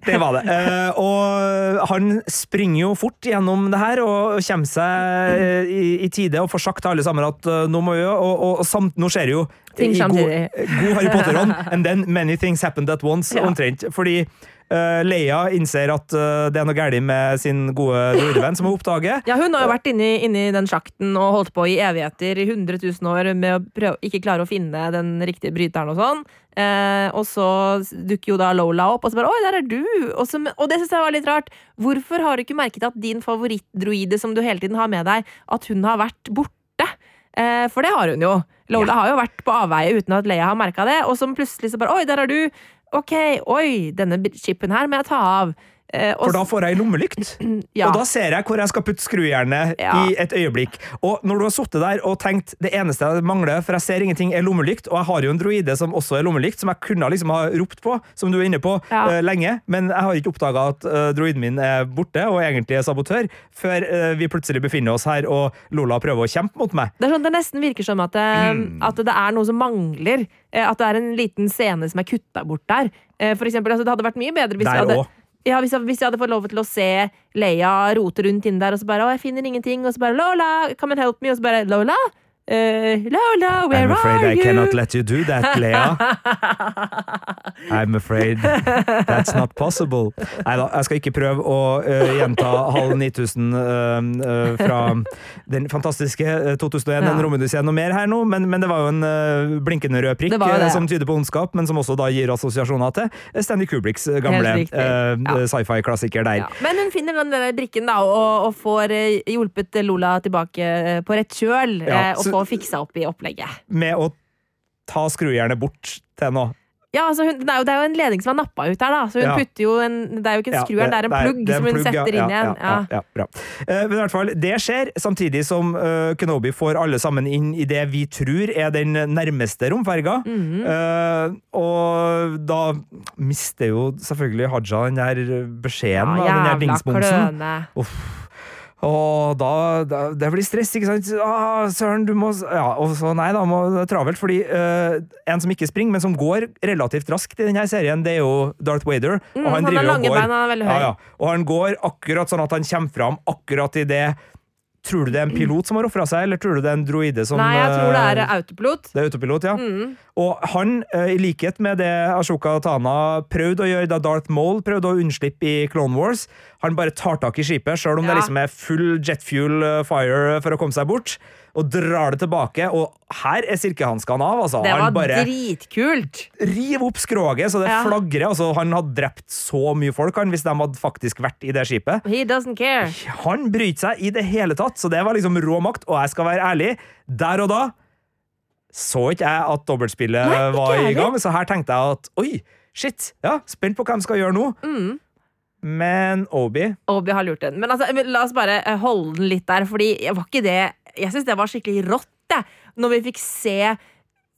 [SPEAKER 4] Det var det. Eh, og han springer jo fort gjennom det her og kommer seg eh, i, tide og får sagt til alle sammen at eh, nå må vi Og, og, og samt, nå skjer det jo
[SPEAKER 3] Ting
[SPEAKER 4] samtidig. god, god Harry Potter-ånd, *laughs* and then many things happened at once,
[SPEAKER 3] Ja.
[SPEAKER 4] omtrent. Fordi eh, Leia innser at uh, det er noe galt med sin gode droidevenn, som hun oppdager.
[SPEAKER 3] Ja, hun har jo vært inni, inni den sjakten og holdt på i evigheter, i 100 000 år, med å prøve, ikke klare å finne den riktige bryteren og sånn. Uh, og så dukker jo da Lola opp, og så bare 'oi, der er du'. Og, så, og det syns jeg var litt rart. Hvorfor har du ikke merket at din favorittdroide som du hele tiden har med deg, at hun har vært borte? For det har hun jo. Lola har jo vært på avveie uten at Leia har merka det, og så plutselig så bare 'oi, der er du'. Ok, oi, denne chipen her må jeg ta av. Eh,
[SPEAKER 4] For da får jeg lommelykt. *clears throat*
[SPEAKER 3] ja.
[SPEAKER 4] Og da ser jeg hvor jeg skal putte skrujernet
[SPEAKER 3] Ja.
[SPEAKER 4] i et øyeblikk. Og når du har sittet der og tenkt det eneste jeg mangler, for jeg ser ingenting, er lommelykt, og jeg har jo en droide som også er lommelykt, som jeg kunne liksom ha ropt på, som du er inne på,
[SPEAKER 3] Ja.
[SPEAKER 4] uh, lenge, men jeg har ikke oppdaga at uh, droiden min er borte og egentlig er sabotør, før uh, vi plutselig befinner oss her og Lola prøver å kjempe mot meg.
[SPEAKER 3] Det er sånn, det nesten virker som at
[SPEAKER 4] Mm.
[SPEAKER 3] at det er noe som mangler. At det er en liten scene som er kutta bort der. For eksempel, altså, det hadde vært mye bedre hvis
[SPEAKER 4] Der
[SPEAKER 3] jeg hadde,
[SPEAKER 4] òg.
[SPEAKER 3] Ja, hvis, jeg, hvis jeg hadde fått lov til å se Leia rote rundt inn der, og så bare 'Å, jeg finner ingenting', og så bare 'Lola, come and help me', og så bare 'Lola? Eh, Lola, where
[SPEAKER 4] I'm afraid
[SPEAKER 3] are
[SPEAKER 4] I
[SPEAKER 3] you?'
[SPEAKER 4] cannot let you do that, Lea. *laughs* I'm afraid that's not possible. Nei da, jeg skal ikke prøve å uh, gjenta halv 9000 uh, uh, fra den fantastiske uh, 2001,
[SPEAKER 3] Ja.
[SPEAKER 4] du seg noe mer her nå, men, men det var jo en uh, blinkende rød prikk eh, som tyder på ondskap, men som også da gir assosiasjoner til Stanley Kubricks uh, gamle uh,
[SPEAKER 3] Ja.
[SPEAKER 4] sci-fi-klassiker der.
[SPEAKER 3] Ja. Men hun finner den der brikken da, og, og får eh, hjulpet Lola tilbake eh, på rett kjøl,
[SPEAKER 4] Ja,
[SPEAKER 3] eh, og
[SPEAKER 4] så-
[SPEAKER 3] får fiksa opp i opplegget.
[SPEAKER 4] Med å ta skrujernet bort til nå?
[SPEAKER 3] Ja, altså hun, det, er jo, det er jo en ledning som er nappa ut her, da. Så hun
[SPEAKER 4] Ja.
[SPEAKER 3] putter jo en Det er jo ikke en
[SPEAKER 4] Ja,
[SPEAKER 3] skru her, det er en plugg som hun
[SPEAKER 4] plugg, ja,
[SPEAKER 3] setter inn igjen.
[SPEAKER 4] Ja, ja, ja, bra. Eh, men i hvert fall, det skjer samtidig som uh, Kenobi får alle sammen inn i det vi tror er den nærmeste romferga.
[SPEAKER 3] Mm
[SPEAKER 4] -hmm. uh, og da mister jo selvfølgelig Haja den der beskjeden, da, den der dingsbomsen.
[SPEAKER 3] kløne.
[SPEAKER 4] Og da, da Det blir stress, ikke sant? Ah, søren, du må Ja, og så nei da, må, det er travelt, fordi uh, en som ikke springer, men som går relativt raskt i denne serien, det er jo Darth Vader.
[SPEAKER 3] Mm,
[SPEAKER 4] og
[SPEAKER 3] han har
[SPEAKER 4] driver og går-
[SPEAKER 3] bein, han er høy.
[SPEAKER 4] Ja, ja. Og han går akkurat sånn at han kommer fram akkurat i det Tror du det er en pilot som har ofra seg, eller tror du det er en droide som
[SPEAKER 3] Nei, jeg tror det er
[SPEAKER 4] eh,
[SPEAKER 3] autopilot.
[SPEAKER 4] det er autopilot, ja.
[SPEAKER 3] Mm.
[SPEAKER 4] Og han, eh, i likhet med det Ashoka Tana prøvde å gjøre da Darth Maul prøvde å unnslippe i Clone Wars, han bare tar tak i skipet, selv om det liksom er full jet fuel fire for å komme seg bort, og drar det tilbake. Og her er silkehanskene av, altså.
[SPEAKER 3] Det var
[SPEAKER 4] Han bare
[SPEAKER 3] dritkult.
[SPEAKER 4] Riv opp skroget så det
[SPEAKER 3] Ja.
[SPEAKER 4] flagrer. Altså, han hadde drept så mye folk han, hvis de hadde faktisk vært i det skipet.
[SPEAKER 3] He doesn't care.
[SPEAKER 4] Han bryter seg i det hele tatt, så det var liksom rå makt. Og jeg skal være ærlig, der og da så ikke jeg at dobbeltspillet
[SPEAKER 3] Nei,
[SPEAKER 4] var i gang, så her tenkte jeg at oi, shit, ja, spent på hva de skal gjøre nå.
[SPEAKER 3] Mm.
[SPEAKER 4] Men Obi
[SPEAKER 3] Obi har lurt den. Men altså, la oss bare holde den litt der, fordi var ikke det Jeg syns det var skikkelig rått, jeg. Når vi fikk se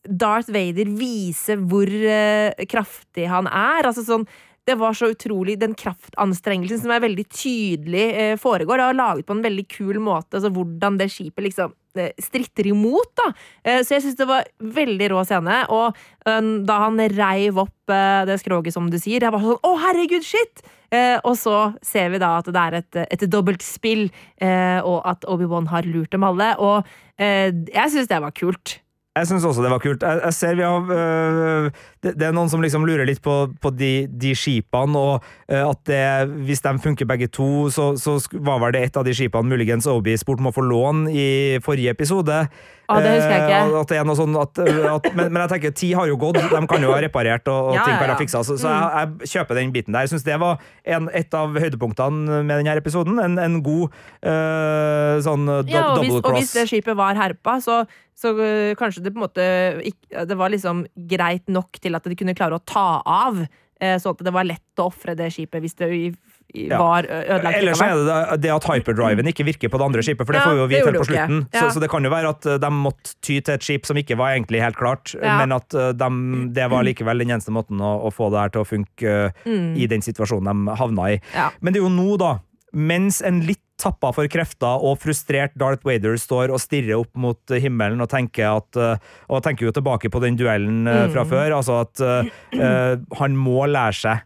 [SPEAKER 3] Darth Vader vise hvor uh, kraftig han er. Altså sånn det var så utrolig, Den kraftanstrengelsen som er veldig tydelig eh, foregår, og laget på en veldig kul måte. altså Hvordan det skipet liksom stritter imot. da eh, Så jeg syns det var veldig rå scene. Og eh, da han reiv opp eh, det skroget, som du sier, jeg var sånn Å, herregud, shit! Eh, og så ser vi da at det er et, et dobbeltspill, eh, og at Obi-Wan har lurt dem alle. Og eh, jeg syns det var kult.
[SPEAKER 4] Jeg syns også det var kult. Jeg, jeg ser vi har øh, det, det er noen som liksom lurer litt på, på de, de skipene, og øh, at det, hvis de funker begge to, så, så var vel det et av de skipene muligens Obi spurte om å få låne i forrige episode.
[SPEAKER 3] Å, det husker jeg ikke.
[SPEAKER 4] Eh, at det er noe sånn at, at, men, men jeg tenker, tid har jo gått, de kan jo ha reparert, og, og
[SPEAKER 3] Ja,
[SPEAKER 4] ting kan ha fiksa, så, så jeg, jeg kjøper den biten der. Jeg syns det var en, et av høydepunktene med denne episoden. En, en god uh, sånn do,
[SPEAKER 3] Ja, og hvis,
[SPEAKER 4] double
[SPEAKER 3] og hvis det skipet var herpa, så, så uh, kanskje det på en måte ikke, Det var liksom greit nok til at de kunne klare å ta av, eh, sånn at det var lett å ofre det skipet hvis det
[SPEAKER 4] Ja.
[SPEAKER 3] var ødelagt.
[SPEAKER 4] Ellers er det det- at hyperdriven ikke virker på det andre skipet, for det
[SPEAKER 3] Ja,
[SPEAKER 4] får vi jo vite helt på slutten.
[SPEAKER 3] Ja.
[SPEAKER 4] Så, så det kan jo være at uh, de måtte ty til et skip som ikke var egentlig helt klart,
[SPEAKER 3] Ja.
[SPEAKER 4] men at de, det var likevel den eneste måten å, å få det her til å funke
[SPEAKER 3] Mm.
[SPEAKER 4] i den situasjonen de havna i. Men det er jo nå, da, mens en litt tappa for krefter og frustrert Darth Vader står og stirrer opp mot himmelen og tenker at uh, Og tenker jo tilbake på den duellen uh, fra
[SPEAKER 3] Mm.
[SPEAKER 4] før, altså at uh, han må lære seg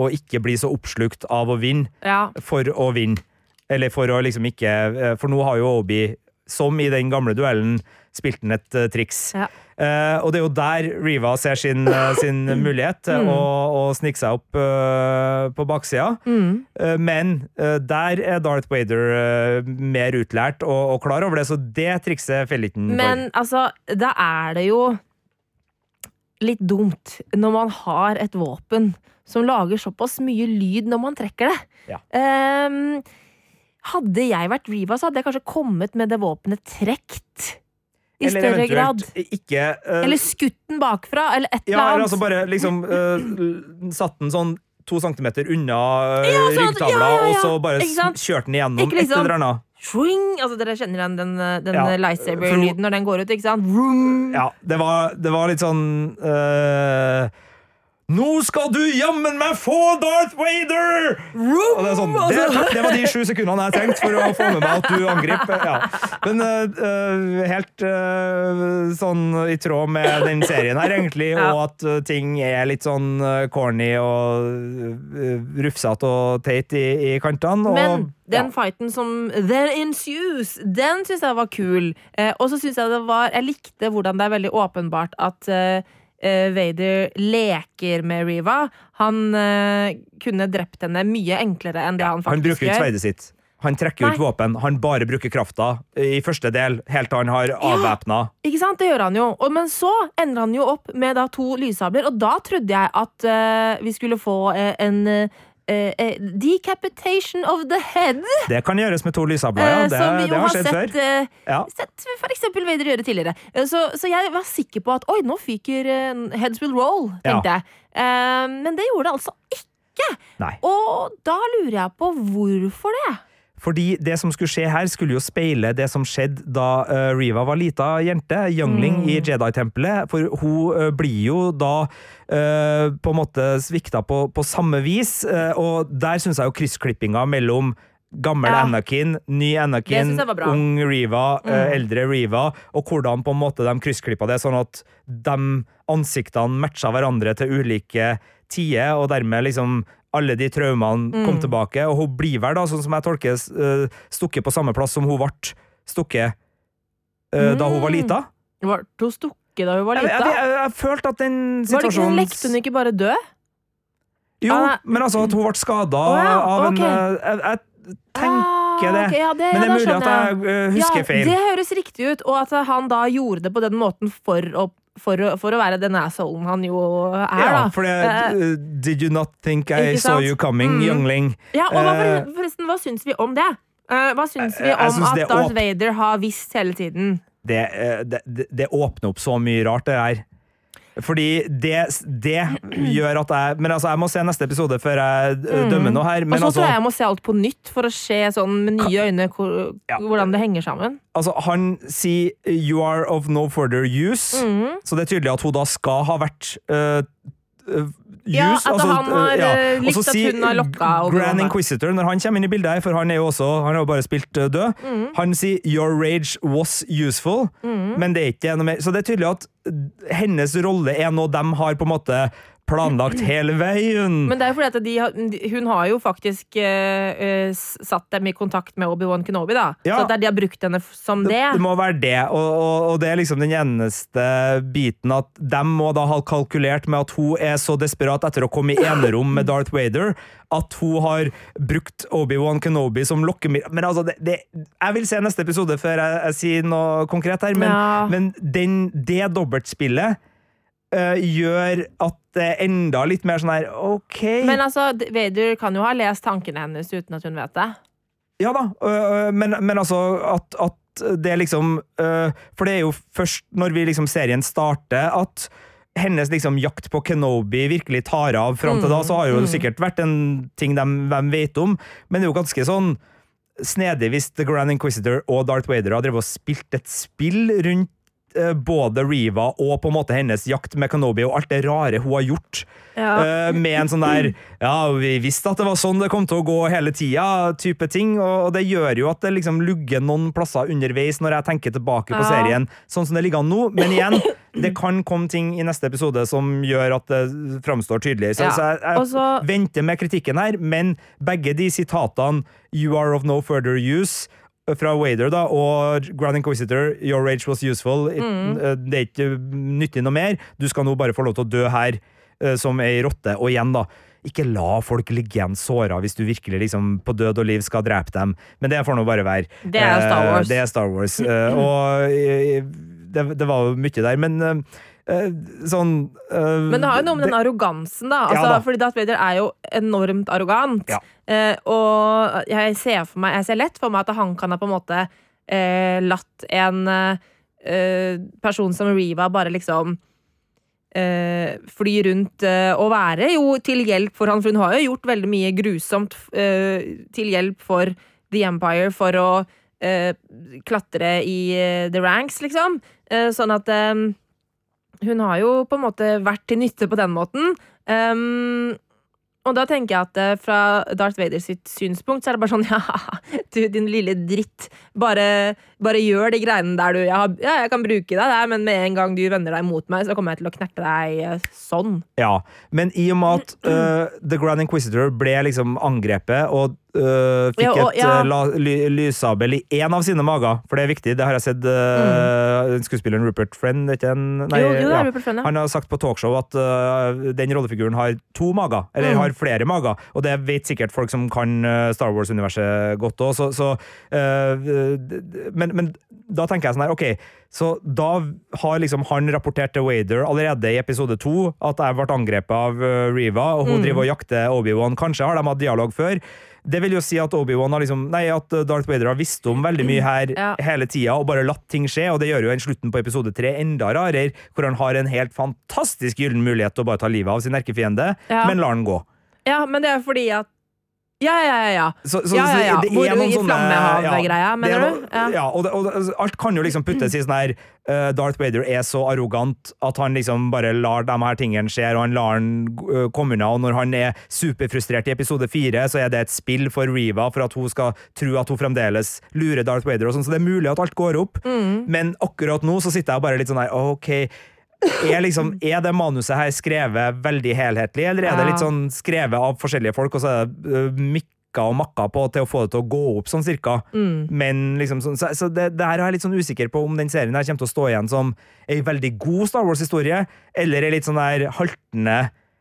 [SPEAKER 4] å ikke bli så oppslukt av å vinne
[SPEAKER 3] Ja.
[SPEAKER 4] for å vinne. Eller for å liksom ikke eh, For nå har jo Obi, som i den gamle duellen, spilt inn et eh, triks.
[SPEAKER 3] Ja.
[SPEAKER 4] Eh, og det er jo der Riva ser sin, uh, *laughs* sin mulighet til
[SPEAKER 3] Mm.
[SPEAKER 4] å, å snike seg opp uh, på baksida.
[SPEAKER 3] Mm.
[SPEAKER 4] Eh, men eh, der er Darth Vader eh, mer utlært og, og klar over det, så det trikset feller ikke han for.
[SPEAKER 3] Men altså, da er det jo litt dumt når man har et våpen som lager såpass mye lyd når man trekker det.
[SPEAKER 4] Ja.
[SPEAKER 3] Ehm, hadde jeg vært Riva, så hadde jeg kanskje kommet med det våpenet trekt. I
[SPEAKER 4] Eller
[SPEAKER 3] større grad.
[SPEAKER 4] ikke uh,
[SPEAKER 3] Eller skutt den bakfra, eller et
[SPEAKER 4] Ja,
[SPEAKER 3] eller
[SPEAKER 4] eller altså bare liksom uh, satt den sånn to centimeter unna uh,
[SPEAKER 3] Ja, sånn
[SPEAKER 4] ryggtavla,
[SPEAKER 3] ja, ja,
[SPEAKER 4] og så bare kjørte den igjennom
[SPEAKER 3] liksom-
[SPEAKER 4] et eller annet.
[SPEAKER 3] Altså, dere kjenner igjen den, den lightsaber-lyden når den går ut, ikke sant? Vroom!
[SPEAKER 4] Ja, det var, det var litt sånn eh, Nå skal du jammen meg få Darth Vader!
[SPEAKER 3] Vroom!
[SPEAKER 4] Og det, sånn, det, det var de sju sekundene jeg trengte for å få med meg at du angriper. Ja. Men eh, helt uh, sånn i tråd med den serien her, egentlig,
[SPEAKER 3] Ja.
[SPEAKER 4] og at uh, ting er litt sånn corny og uh, rufsete og teit i, i kantene. Og,
[SPEAKER 3] Men den
[SPEAKER 4] ja.
[SPEAKER 3] fighten som There ensues, den syns jeg var kul. Og så syns jeg det var Jeg likte hvordan det er veldig åpenbart at Vader leker med Riva. Han eh, kunne drept henne mye enklere enn det han
[SPEAKER 4] Han
[SPEAKER 3] faktisk
[SPEAKER 4] bruker ikke
[SPEAKER 3] gjør.
[SPEAKER 4] sverdet sitt. Han trekker ut våpen. Han bare bruker krafta i første del, helt til han har avvæpna.
[SPEAKER 3] Ikke sant, det gjør han jo. Og, men så ender han jo opp med da to lyssabler, og da trodde jeg at uh, vi skulle få uh, en, eh, eh, eh, Decapitation of the head.
[SPEAKER 4] Det kan gjøres med to lysabler, ja.
[SPEAKER 3] eh,
[SPEAKER 4] Det,
[SPEAKER 3] som vi jo
[SPEAKER 4] det
[SPEAKER 3] har
[SPEAKER 4] har skjedd
[SPEAKER 3] sett,
[SPEAKER 4] før.
[SPEAKER 3] Uh,
[SPEAKER 4] Ja.
[SPEAKER 3] sett for eksempel Vader gjøre tidligere. Så, så jeg var sikker på at oi, nå fyker heads will roll, tenkte jeg. Uh, men det gjorde det altså ikke.
[SPEAKER 4] Nei.
[SPEAKER 3] Og da lurer jeg på hvorfor det.
[SPEAKER 4] Fordi det som skulle skje her, skulle jo speile det som skjedde da uh, Riva var lita jente, youngling i Jedi-tempelet. For hun uh, blir jo da uh, på en måte svikta på, på samme vis, og der syns jeg jo kryssklippinga mellom Gammel
[SPEAKER 3] Ja.
[SPEAKER 4] Anakin, ny Anakin, ung Riva,
[SPEAKER 3] Mm.
[SPEAKER 4] eldre Riva, og hvordan på en måte de kryssklippa det, sånn at de ansiktene matcha hverandre til ulike tider, og dermed liksom alle de traumene kom
[SPEAKER 3] Mm.
[SPEAKER 4] tilbake. Og hun blir vel, da, sånn som jeg tolker, eh, stukket på samme plass som hun ble stukket eh, da hun var
[SPEAKER 3] Mm.
[SPEAKER 4] lita.
[SPEAKER 3] Ble hun stukket da hun var
[SPEAKER 4] Jeg, jeg,
[SPEAKER 3] lita?
[SPEAKER 4] jeg, jeg følte at den situasjonen
[SPEAKER 3] Var det ikke, lekte hun ikke bare død?
[SPEAKER 4] Jo,
[SPEAKER 3] Ah,
[SPEAKER 4] men altså at hun ble skada
[SPEAKER 3] oh, ja,
[SPEAKER 4] av en
[SPEAKER 3] ok.
[SPEAKER 4] eh, jeg, jeg tenker
[SPEAKER 3] Ah,
[SPEAKER 4] det.
[SPEAKER 3] ok, ja, det.
[SPEAKER 4] Men det er mulig at jeg husker
[SPEAKER 3] ja,
[SPEAKER 4] feil.
[SPEAKER 3] Det høres riktig ut, og at han da gjorde det på den måten for å, for å, for å være den assholen han jo er,
[SPEAKER 4] Ja,
[SPEAKER 3] da.
[SPEAKER 4] for det
[SPEAKER 3] Eh,
[SPEAKER 4] Did you not think I saw you coming,
[SPEAKER 3] Mm.
[SPEAKER 4] youngling?
[SPEAKER 3] Ja, og hva,
[SPEAKER 4] Eh,
[SPEAKER 3] for- forresten, hva syns vi om det? Eh, hva syns vi om
[SPEAKER 4] syns
[SPEAKER 3] at Darth Vader har visst hele tiden?
[SPEAKER 4] Det, det, det, det åpner opp så mye rart, det her. Fordi det, det gjør at jeg Men altså, jeg må se neste episode før jeg eh, dømmer noe her.
[SPEAKER 3] Men Og så
[SPEAKER 4] altså,
[SPEAKER 3] tror jeg jeg må se alt på nytt for å se sånn med nye øyne hvordan det henger sammen.
[SPEAKER 4] altså, han sier 'you are of no further use',
[SPEAKER 3] Mhm.
[SPEAKER 4] så det er tydelig at hun da skal ha vært eh, eh,
[SPEAKER 3] Ja, at
[SPEAKER 4] altså,
[SPEAKER 3] han har,
[SPEAKER 4] ja.
[SPEAKER 3] eh, likt at hun har lokka
[SPEAKER 4] Grand. Inquisitor, når han kommer inn i bildet her, for han er jo også Han har jo bare spilt eh, død,
[SPEAKER 3] mm.
[SPEAKER 4] han sier 'your rage was useful', men det er ikke noe mer. Så det er tydelig at hennes rolle er noe de har på en måte planlagt hele veien.
[SPEAKER 3] Men det er jo fordi at de hun har jo faktisk eh, satt dem i kontakt med Obi-Wan Kenobi, da.
[SPEAKER 4] Ja.
[SPEAKER 3] Så det de har brukt henne som det.
[SPEAKER 4] Det, det må være det, og, og, og det er liksom den eneste biten at de må da ha kalkulert med at hun er så desperat etter å komme i *laughs* enerom med Darth Vader, at hun har brukt Obi-Wan Kenobi som lokkemiddel. Men altså, det, det, jeg vil se neste episode før jeg, jeg sier noe konkret her, men,
[SPEAKER 3] Ja.
[SPEAKER 4] men den, det dobbeltspillet eh, gjør at det er enda litt mer sånn her, ok
[SPEAKER 3] Men altså, Vader kan jo ha lest tankene hennes uten at hun vet det.
[SPEAKER 4] Ja da, uh, men, men altså at, at det liksom uh, For det er jo først når vi liksom serien starter, at hennes liksom jakt på Kenobi virkelig tar av. Fram til da så har jo det sikkert vært en ting de, de vet om, men det er jo ganske sånn snedig hvis The Grand Inquisitor og Darth Vader har drevet og spilt et spill rundt både Riva og på en måte hennes jakt med Kenobi og alt det rare hun har gjort.
[SPEAKER 3] Ja.
[SPEAKER 4] Eh, med en sånn der Ja, vi visste at det var sånn det kom til å gå hele tida, type ting. Og det gjør jo at det liksom lugger noen plasser underveis når jeg tenker tilbake på
[SPEAKER 3] Ja.
[SPEAKER 4] serien, sånn som det ligger an nå. Men igjen, det kan komme ting i neste episode som gjør at det framstår tydeligere. Så,
[SPEAKER 3] Ja.
[SPEAKER 4] så jeg, jeg
[SPEAKER 3] Også...
[SPEAKER 4] venter med kritikken her, men begge de sitatene 'You are of no further use' fra Wader da, og Grand Inquisitor 'Your rage was useful'.
[SPEAKER 3] Mm.
[SPEAKER 4] Eh, Det er ikke nyttig noe mer. Du skal nå bare få lov til å dø her eh, som ei rotte. Og igjen, da. Ikke la folk ligge igjen såra hvis du virkelig liksom på død og liv skal drepe dem. Men det får nå bare være.
[SPEAKER 3] Det er Star
[SPEAKER 4] Eh,
[SPEAKER 3] Wars.
[SPEAKER 4] Det er Star Wars. Og det, det var jo mye der, men sånn eh,
[SPEAKER 3] Men det har jo noe med den arrogansen, da. Altså,
[SPEAKER 4] Ja da.
[SPEAKER 3] Fordi Darth Vader er jo enormt arrogant.
[SPEAKER 4] Ja.
[SPEAKER 3] Eh, og jeg ser, for meg, jeg ser lett for meg at han kan ha på en måte eh, latt en eh, person som Riva bare liksom eh, fly rundt eh, og være jo til hjelp for han, for hun har jo gjort veldig mye grusomt eh, til hjelp for The Empire for å eh, klatre i eh, the ranks, liksom. Eh, sånn at eh, hun har jo på en måte vært til nytte på den måten. Um, og da tenker jeg at eh, fra Darth Vader sitt synspunkt, så er det bare sånn *laughs* Ja, du din lille dritt. Bare, bare gjør de greiene der du har, Ja, jeg kan bruke deg der, men med en gang du vender deg mot meg, så kommer jeg til å knerte deg eh, sånn.
[SPEAKER 4] Ja, men i og med at uh, *clears throat* The Grand Inquisitor ble liksom angrepet og uh, fikk
[SPEAKER 3] Ja, og- ja.
[SPEAKER 4] et uh, ly, lyssabel i én av sine mager, for det er viktig, det har jeg sett uh, mm. skuespilleren Rupert Friend ikke en, nei,
[SPEAKER 3] jo, jo,
[SPEAKER 4] ja.
[SPEAKER 3] er Rupert Friend, ja.
[SPEAKER 4] Han har sagt på talkshow at den rollefiguren har to mager, eller
[SPEAKER 3] Mm.
[SPEAKER 4] har flere mager. Og det vet sikkert folk som kan øh, Star Wars-universet godt òg, så, så øh, men, men da tenker jeg sånn her, ok, så da har liksom han rapportert til Wader allerede i episode to at jeg ble angrepet av Reva, Riva, og hun
[SPEAKER 3] Mm.
[SPEAKER 4] driver og jakter Obi-Wan. Kanskje har de hatt dialog før. Det vil jo si at Obi-Wan har liksom, nei, at Darth Vader har visst om veldig mye her
[SPEAKER 3] Ja.
[SPEAKER 4] hele tida og bare latt ting skje, og det gjør jo en slutten på episode tre enda rarere, hvor han har en helt fantastisk gyllen mulighet til å bare ta livet av sin erkefiende,
[SPEAKER 3] Ja.
[SPEAKER 4] men lar den gå.
[SPEAKER 3] Ja, men det er fordi at Ja, ja, ja. ja.
[SPEAKER 4] Så, så,
[SPEAKER 3] ja, ja, ja.
[SPEAKER 4] det
[SPEAKER 3] Hvor
[SPEAKER 4] er noen sånne-
[SPEAKER 3] flammehav-greia, mener
[SPEAKER 4] er
[SPEAKER 3] du? Ja.
[SPEAKER 4] Ja, og, det, og altså, alt kan jo liksom puttes i sånn her uh, Darth Vader er så arrogant at han liksom bare lar de her tingene skje, og han lar han uh, komme unna. Og når han er superfrustrert i episode fire, så er det et spill for Riva for at hun skal tro at hun fremdeles lurer Darth Vader. og sånn, Så det er mulig at alt går opp,
[SPEAKER 3] Mm.
[SPEAKER 4] men akkurat nå så sitter jeg bare litt sånn her OK. Er, liksom, er det manuset her skrevet veldig helhetlig, eller er det litt sånn skrevet av forskjellige folk, og så er det mikka og makka på til å få det til å gå opp sånn cirka?
[SPEAKER 3] Mm.
[SPEAKER 4] Men liksom sånn, så, så det, det her er jeg litt sånn usikker på om den serien her kommer til å stå igjen som ei veldig god Star Wars-historie, eller ei litt sånn der haltende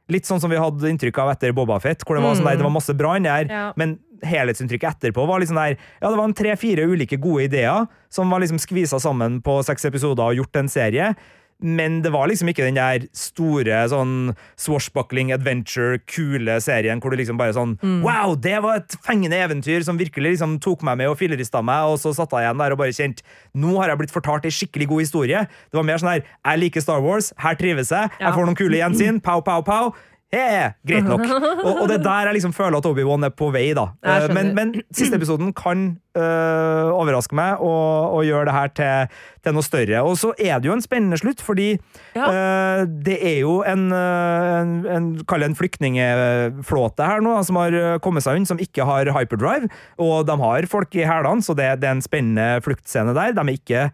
[SPEAKER 4] Litt sånn som vi hadde inntrykk av etter Boba Fett, hvor det var, sånn der, det var masse bra inni her,
[SPEAKER 3] Ja.
[SPEAKER 4] men helhetsinntrykket etterpå var sånn der Ja, det var en tre-fire ulike gode ideer som var liksom skvisa sammen på seks episoder og gjort en serie. Men det var liksom ikke den der store sånn swashbuckling, adventure, kule serien hvor du liksom bare sånn Wow, det var et fengende eventyr som virkelig liksom tok meg med og fillerista meg, og så satt jeg igjen der og bare kjent Nå har jeg blitt fortalt ei skikkelig god historie. Det var mer sånn her Jeg liker Star Wars, her trives jeg, jeg får noen kule gjensyn, *laughs* pow, pow, pow. Hey, greit nok. *laughs* Og, og det er der jeg liksom føler at Obi-Wan er på vei, da. Eh, Men, men siste episoden kan øh, overraske meg og, og gjøre det her til, til noe større. Og så er det jo en spennende slutt, fordi
[SPEAKER 3] Ja.
[SPEAKER 4] øh, det er jo en, en, en Kall det en flyktningflåte her nå, som har kommet seg unna, som ikke har hyperdrive. Og de har folk i hælene, så det, det er en spennende fluktscene der. De er ikke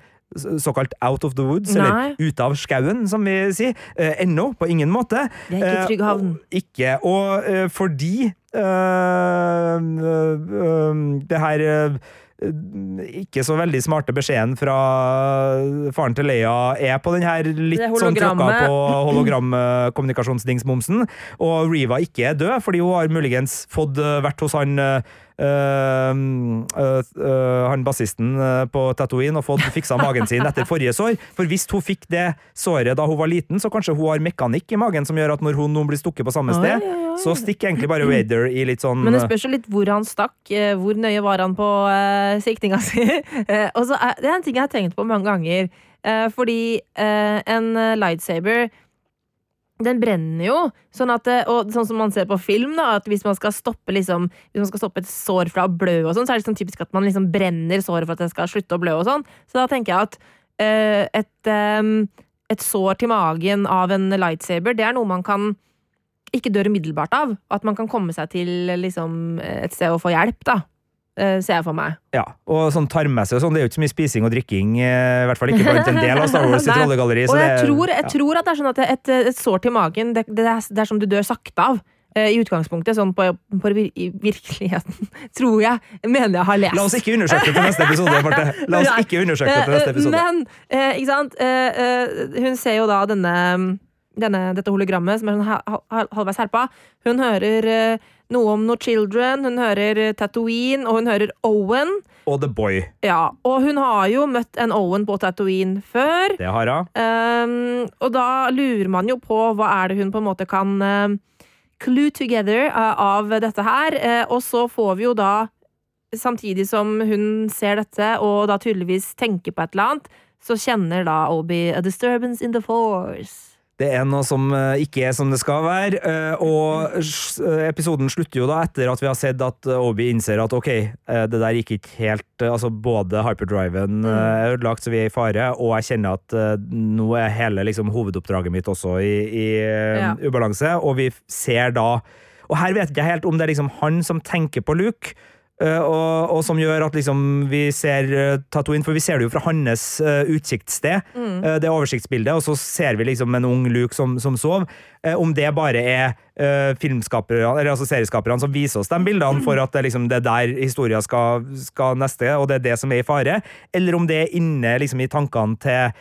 [SPEAKER 4] såkalt out of the woods,
[SPEAKER 3] Nei.
[SPEAKER 4] eller ute av skauen, som vi sier. Eh, ennå, på ingen måte.
[SPEAKER 3] Det er ikke
[SPEAKER 4] Eh,
[SPEAKER 3] trygg havn.
[SPEAKER 4] og- ikke. Og eh, fordi eh, eh, eh, det her eh, ikke så veldig smarte beskjeden fra faren til Leia er på den her litt sånn tråkka på hologramkommunikasjonsdingsmomsen, og Riva ikke er død, fordi hun har muligens fått eh, vært hos han eh, eh, eh, eh, han bassisten eh, på Tatooine og fått fiksa magen sin etter forrige sår. For hvis hun fikk det såret da hun var liten, så kanskje hun har mekanikk i magen som gjør at når hun nå blir stukket på samme sted,
[SPEAKER 3] oi, oi.
[SPEAKER 4] så stikker egentlig bare Wader i litt sånn
[SPEAKER 3] Men det spørs jo litt hvor han stakk. eh, Hvor nøye var han på uh, siktinga *laughs* si? Eh, og så er, det er en ting jeg har tenkt på mange ganger. eh, fordi eh, en eh, lightsaber den brenner jo, sånn at, og sånn som man ser på film, da, at hvis man skal stoppe, liksom, hvis man skal stoppe et sår fra å blø, og sånn, så er det sånn typisk at man liksom brenner såret for at det skal slutte å blø. og sånn. Så da tenker jeg at øh, et, øh, et sår til magen av en lightsaber, det er noe man kan ikke dør umiddelbart av. At man kan komme seg til liksom, et sted og få hjelp, da. Eh, ser jeg for meg.
[SPEAKER 4] Ja, og sånn tarmmessig og sånn, det er jo ikke så mye spising og drikking, eh, i hvert fall ikke blant en del av Star Wars sitt *laughs* rollegalleri.
[SPEAKER 3] Og jeg,
[SPEAKER 4] det-
[SPEAKER 3] tror, jeg
[SPEAKER 4] ja.
[SPEAKER 3] tror at det er sånn at et, et sår til magen, det, det, er, det er som du dør sakte av. eh, I utgangspunktet, sånn på, på virkeligheten, *laughs* tror jeg. Mener jeg har lest.
[SPEAKER 4] La oss ikke undersøke det til neste episode, *laughs* Marte. La oss ikke undersøke det til neste episode.
[SPEAKER 3] Men, eh, ikke sant Hun ser jo da denne, denne dette hologrammet som er sånn ha- ha- halvveis herpa. Hun hører noe om No Children, hun hører Tatooine, og hun hører Owen.
[SPEAKER 4] Og The Boy.
[SPEAKER 3] Ja, Og hun har jo møtt en Owen på Tatooine før.
[SPEAKER 4] Det har hun.
[SPEAKER 3] Um, og da lurer man jo på hva er det hun på en måte kan uh, clue together uh, av dette her. Uh, og så får vi jo da, samtidig som hun ser dette, og da tydeligvis tenker på et eller annet, så kjenner da Obi a disturbance in the force.
[SPEAKER 4] Det er noe som eh, ikke er som det skal være, eh, og eh, episoden slutter jo da etter at vi har sett at Obi innser at ok, det der gikk ikke helt Altså både hyperdriven
[SPEAKER 3] Mm.
[SPEAKER 4] er ødelagt, så vi er i fare, og jeg kjenner at nå er hele liksom hovedoppdraget mitt også i, i
[SPEAKER 3] Ja.
[SPEAKER 4] ubalanse, og vi ser da Og her vet jeg ikke helt om det er liksom han som tenker på Luke, og, og som gjør at liksom vi ser eh, Tatooine, for vi ser det jo fra hans uh, utsiktssted, eh, det oversiktsbildet, og så ser vi liksom en ung Luke som, som sov. Eh, om det bare er eller altså serieskaperne som viser oss de bildene for at det, liksom, det er der historien skal, skal neste, og det er det som er i fare, eller om det er inne liksom, i tankene til eh,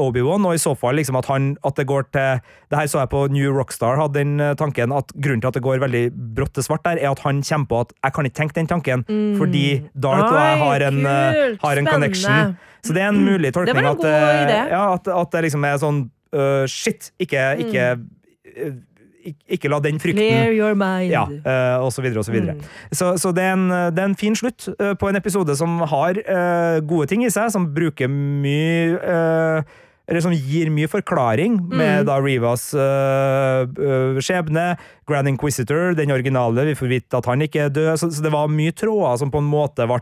[SPEAKER 4] Obi-Wan, og i så fall liksom at, han, at det går til Det her så jeg på New Rockstar, hadde den eh, tanken at grunnen til at det går veldig brått til svart der, er at han kommer på at jeg kan ikke tenke den tanken, fordi Darth og jeg har en, eh,
[SPEAKER 3] kult,
[SPEAKER 4] har en connection. Så det er en mulig tolkning.
[SPEAKER 3] var en
[SPEAKER 4] at, eh. Ja, at, at det liksom er sånn uh, Shit, ikke, ikke, øh, ikke, la den frykten
[SPEAKER 3] Clear your mind.
[SPEAKER 4] ja, eh, og så videre og så videre.
[SPEAKER 3] Mm.
[SPEAKER 4] Så, så det, er en, det er en fin slutt eh, på en episode som har eh, gode ting i seg, som bruker mye eller som gir mye forklaring, med
[SPEAKER 3] Mm.
[SPEAKER 4] da Rivas øh, øh, skjebne, Grand Inquisitor, den originale, vi får vite at han ikke er død, så, så det var mye tråder som på en måte ble,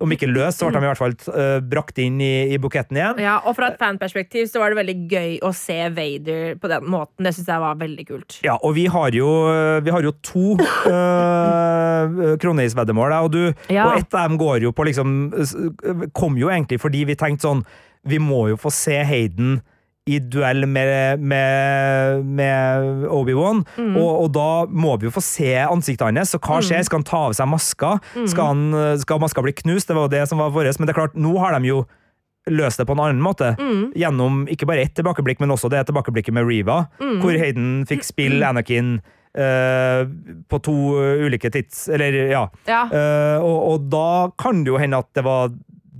[SPEAKER 4] om ikke løst, så ble de i hvert fall uh, brakt inn i, i buketten igjen.
[SPEAKER 3] Ja, og fra et fanperspektiv så var det veldig gøy å se Vader på den måten. Det syns jeg var veldig kult.
[SPEAKER 4] Ja, og vi har jo, vi har jo to uh, kroneisveddemål, og du.
[SPEAKER 3] Ja.
[SPEAKER 4] Og ett av dem går jo på liksom Kom jo egentlig fordi vi tenkte sånn Vi må jo få se Hayden i duell med, med, med Obi-Wan,
[SPEAKER 3] Mm.
[SPEAKER 4] og, og da må vi jo få se ansiktet hans. Så hva skjer? Skal han ta av seg maska?
[SPEAKER 3] Mm.
[SPEAKER 4] Skal, han, skal maska bli knust? Det var jo det som var vårt. Men det er klart, nå har de jo løst det på en annen måte.
[SPEAKER 3] Mm.
[SPEAKER 4] Gjennom ikke bare ett tilbakeblikk, men også det tilbakeblikket med Riva,
[SPEAKER 3] Mm.
[SPEAKER 4] hvor Hayden fikk spille Anakin Uh, på to ulike tids... Eller, ja.
[SPEAKER 3] Ja.
[SPEAKER 4] Uh, og, og da kan det jo hende at det var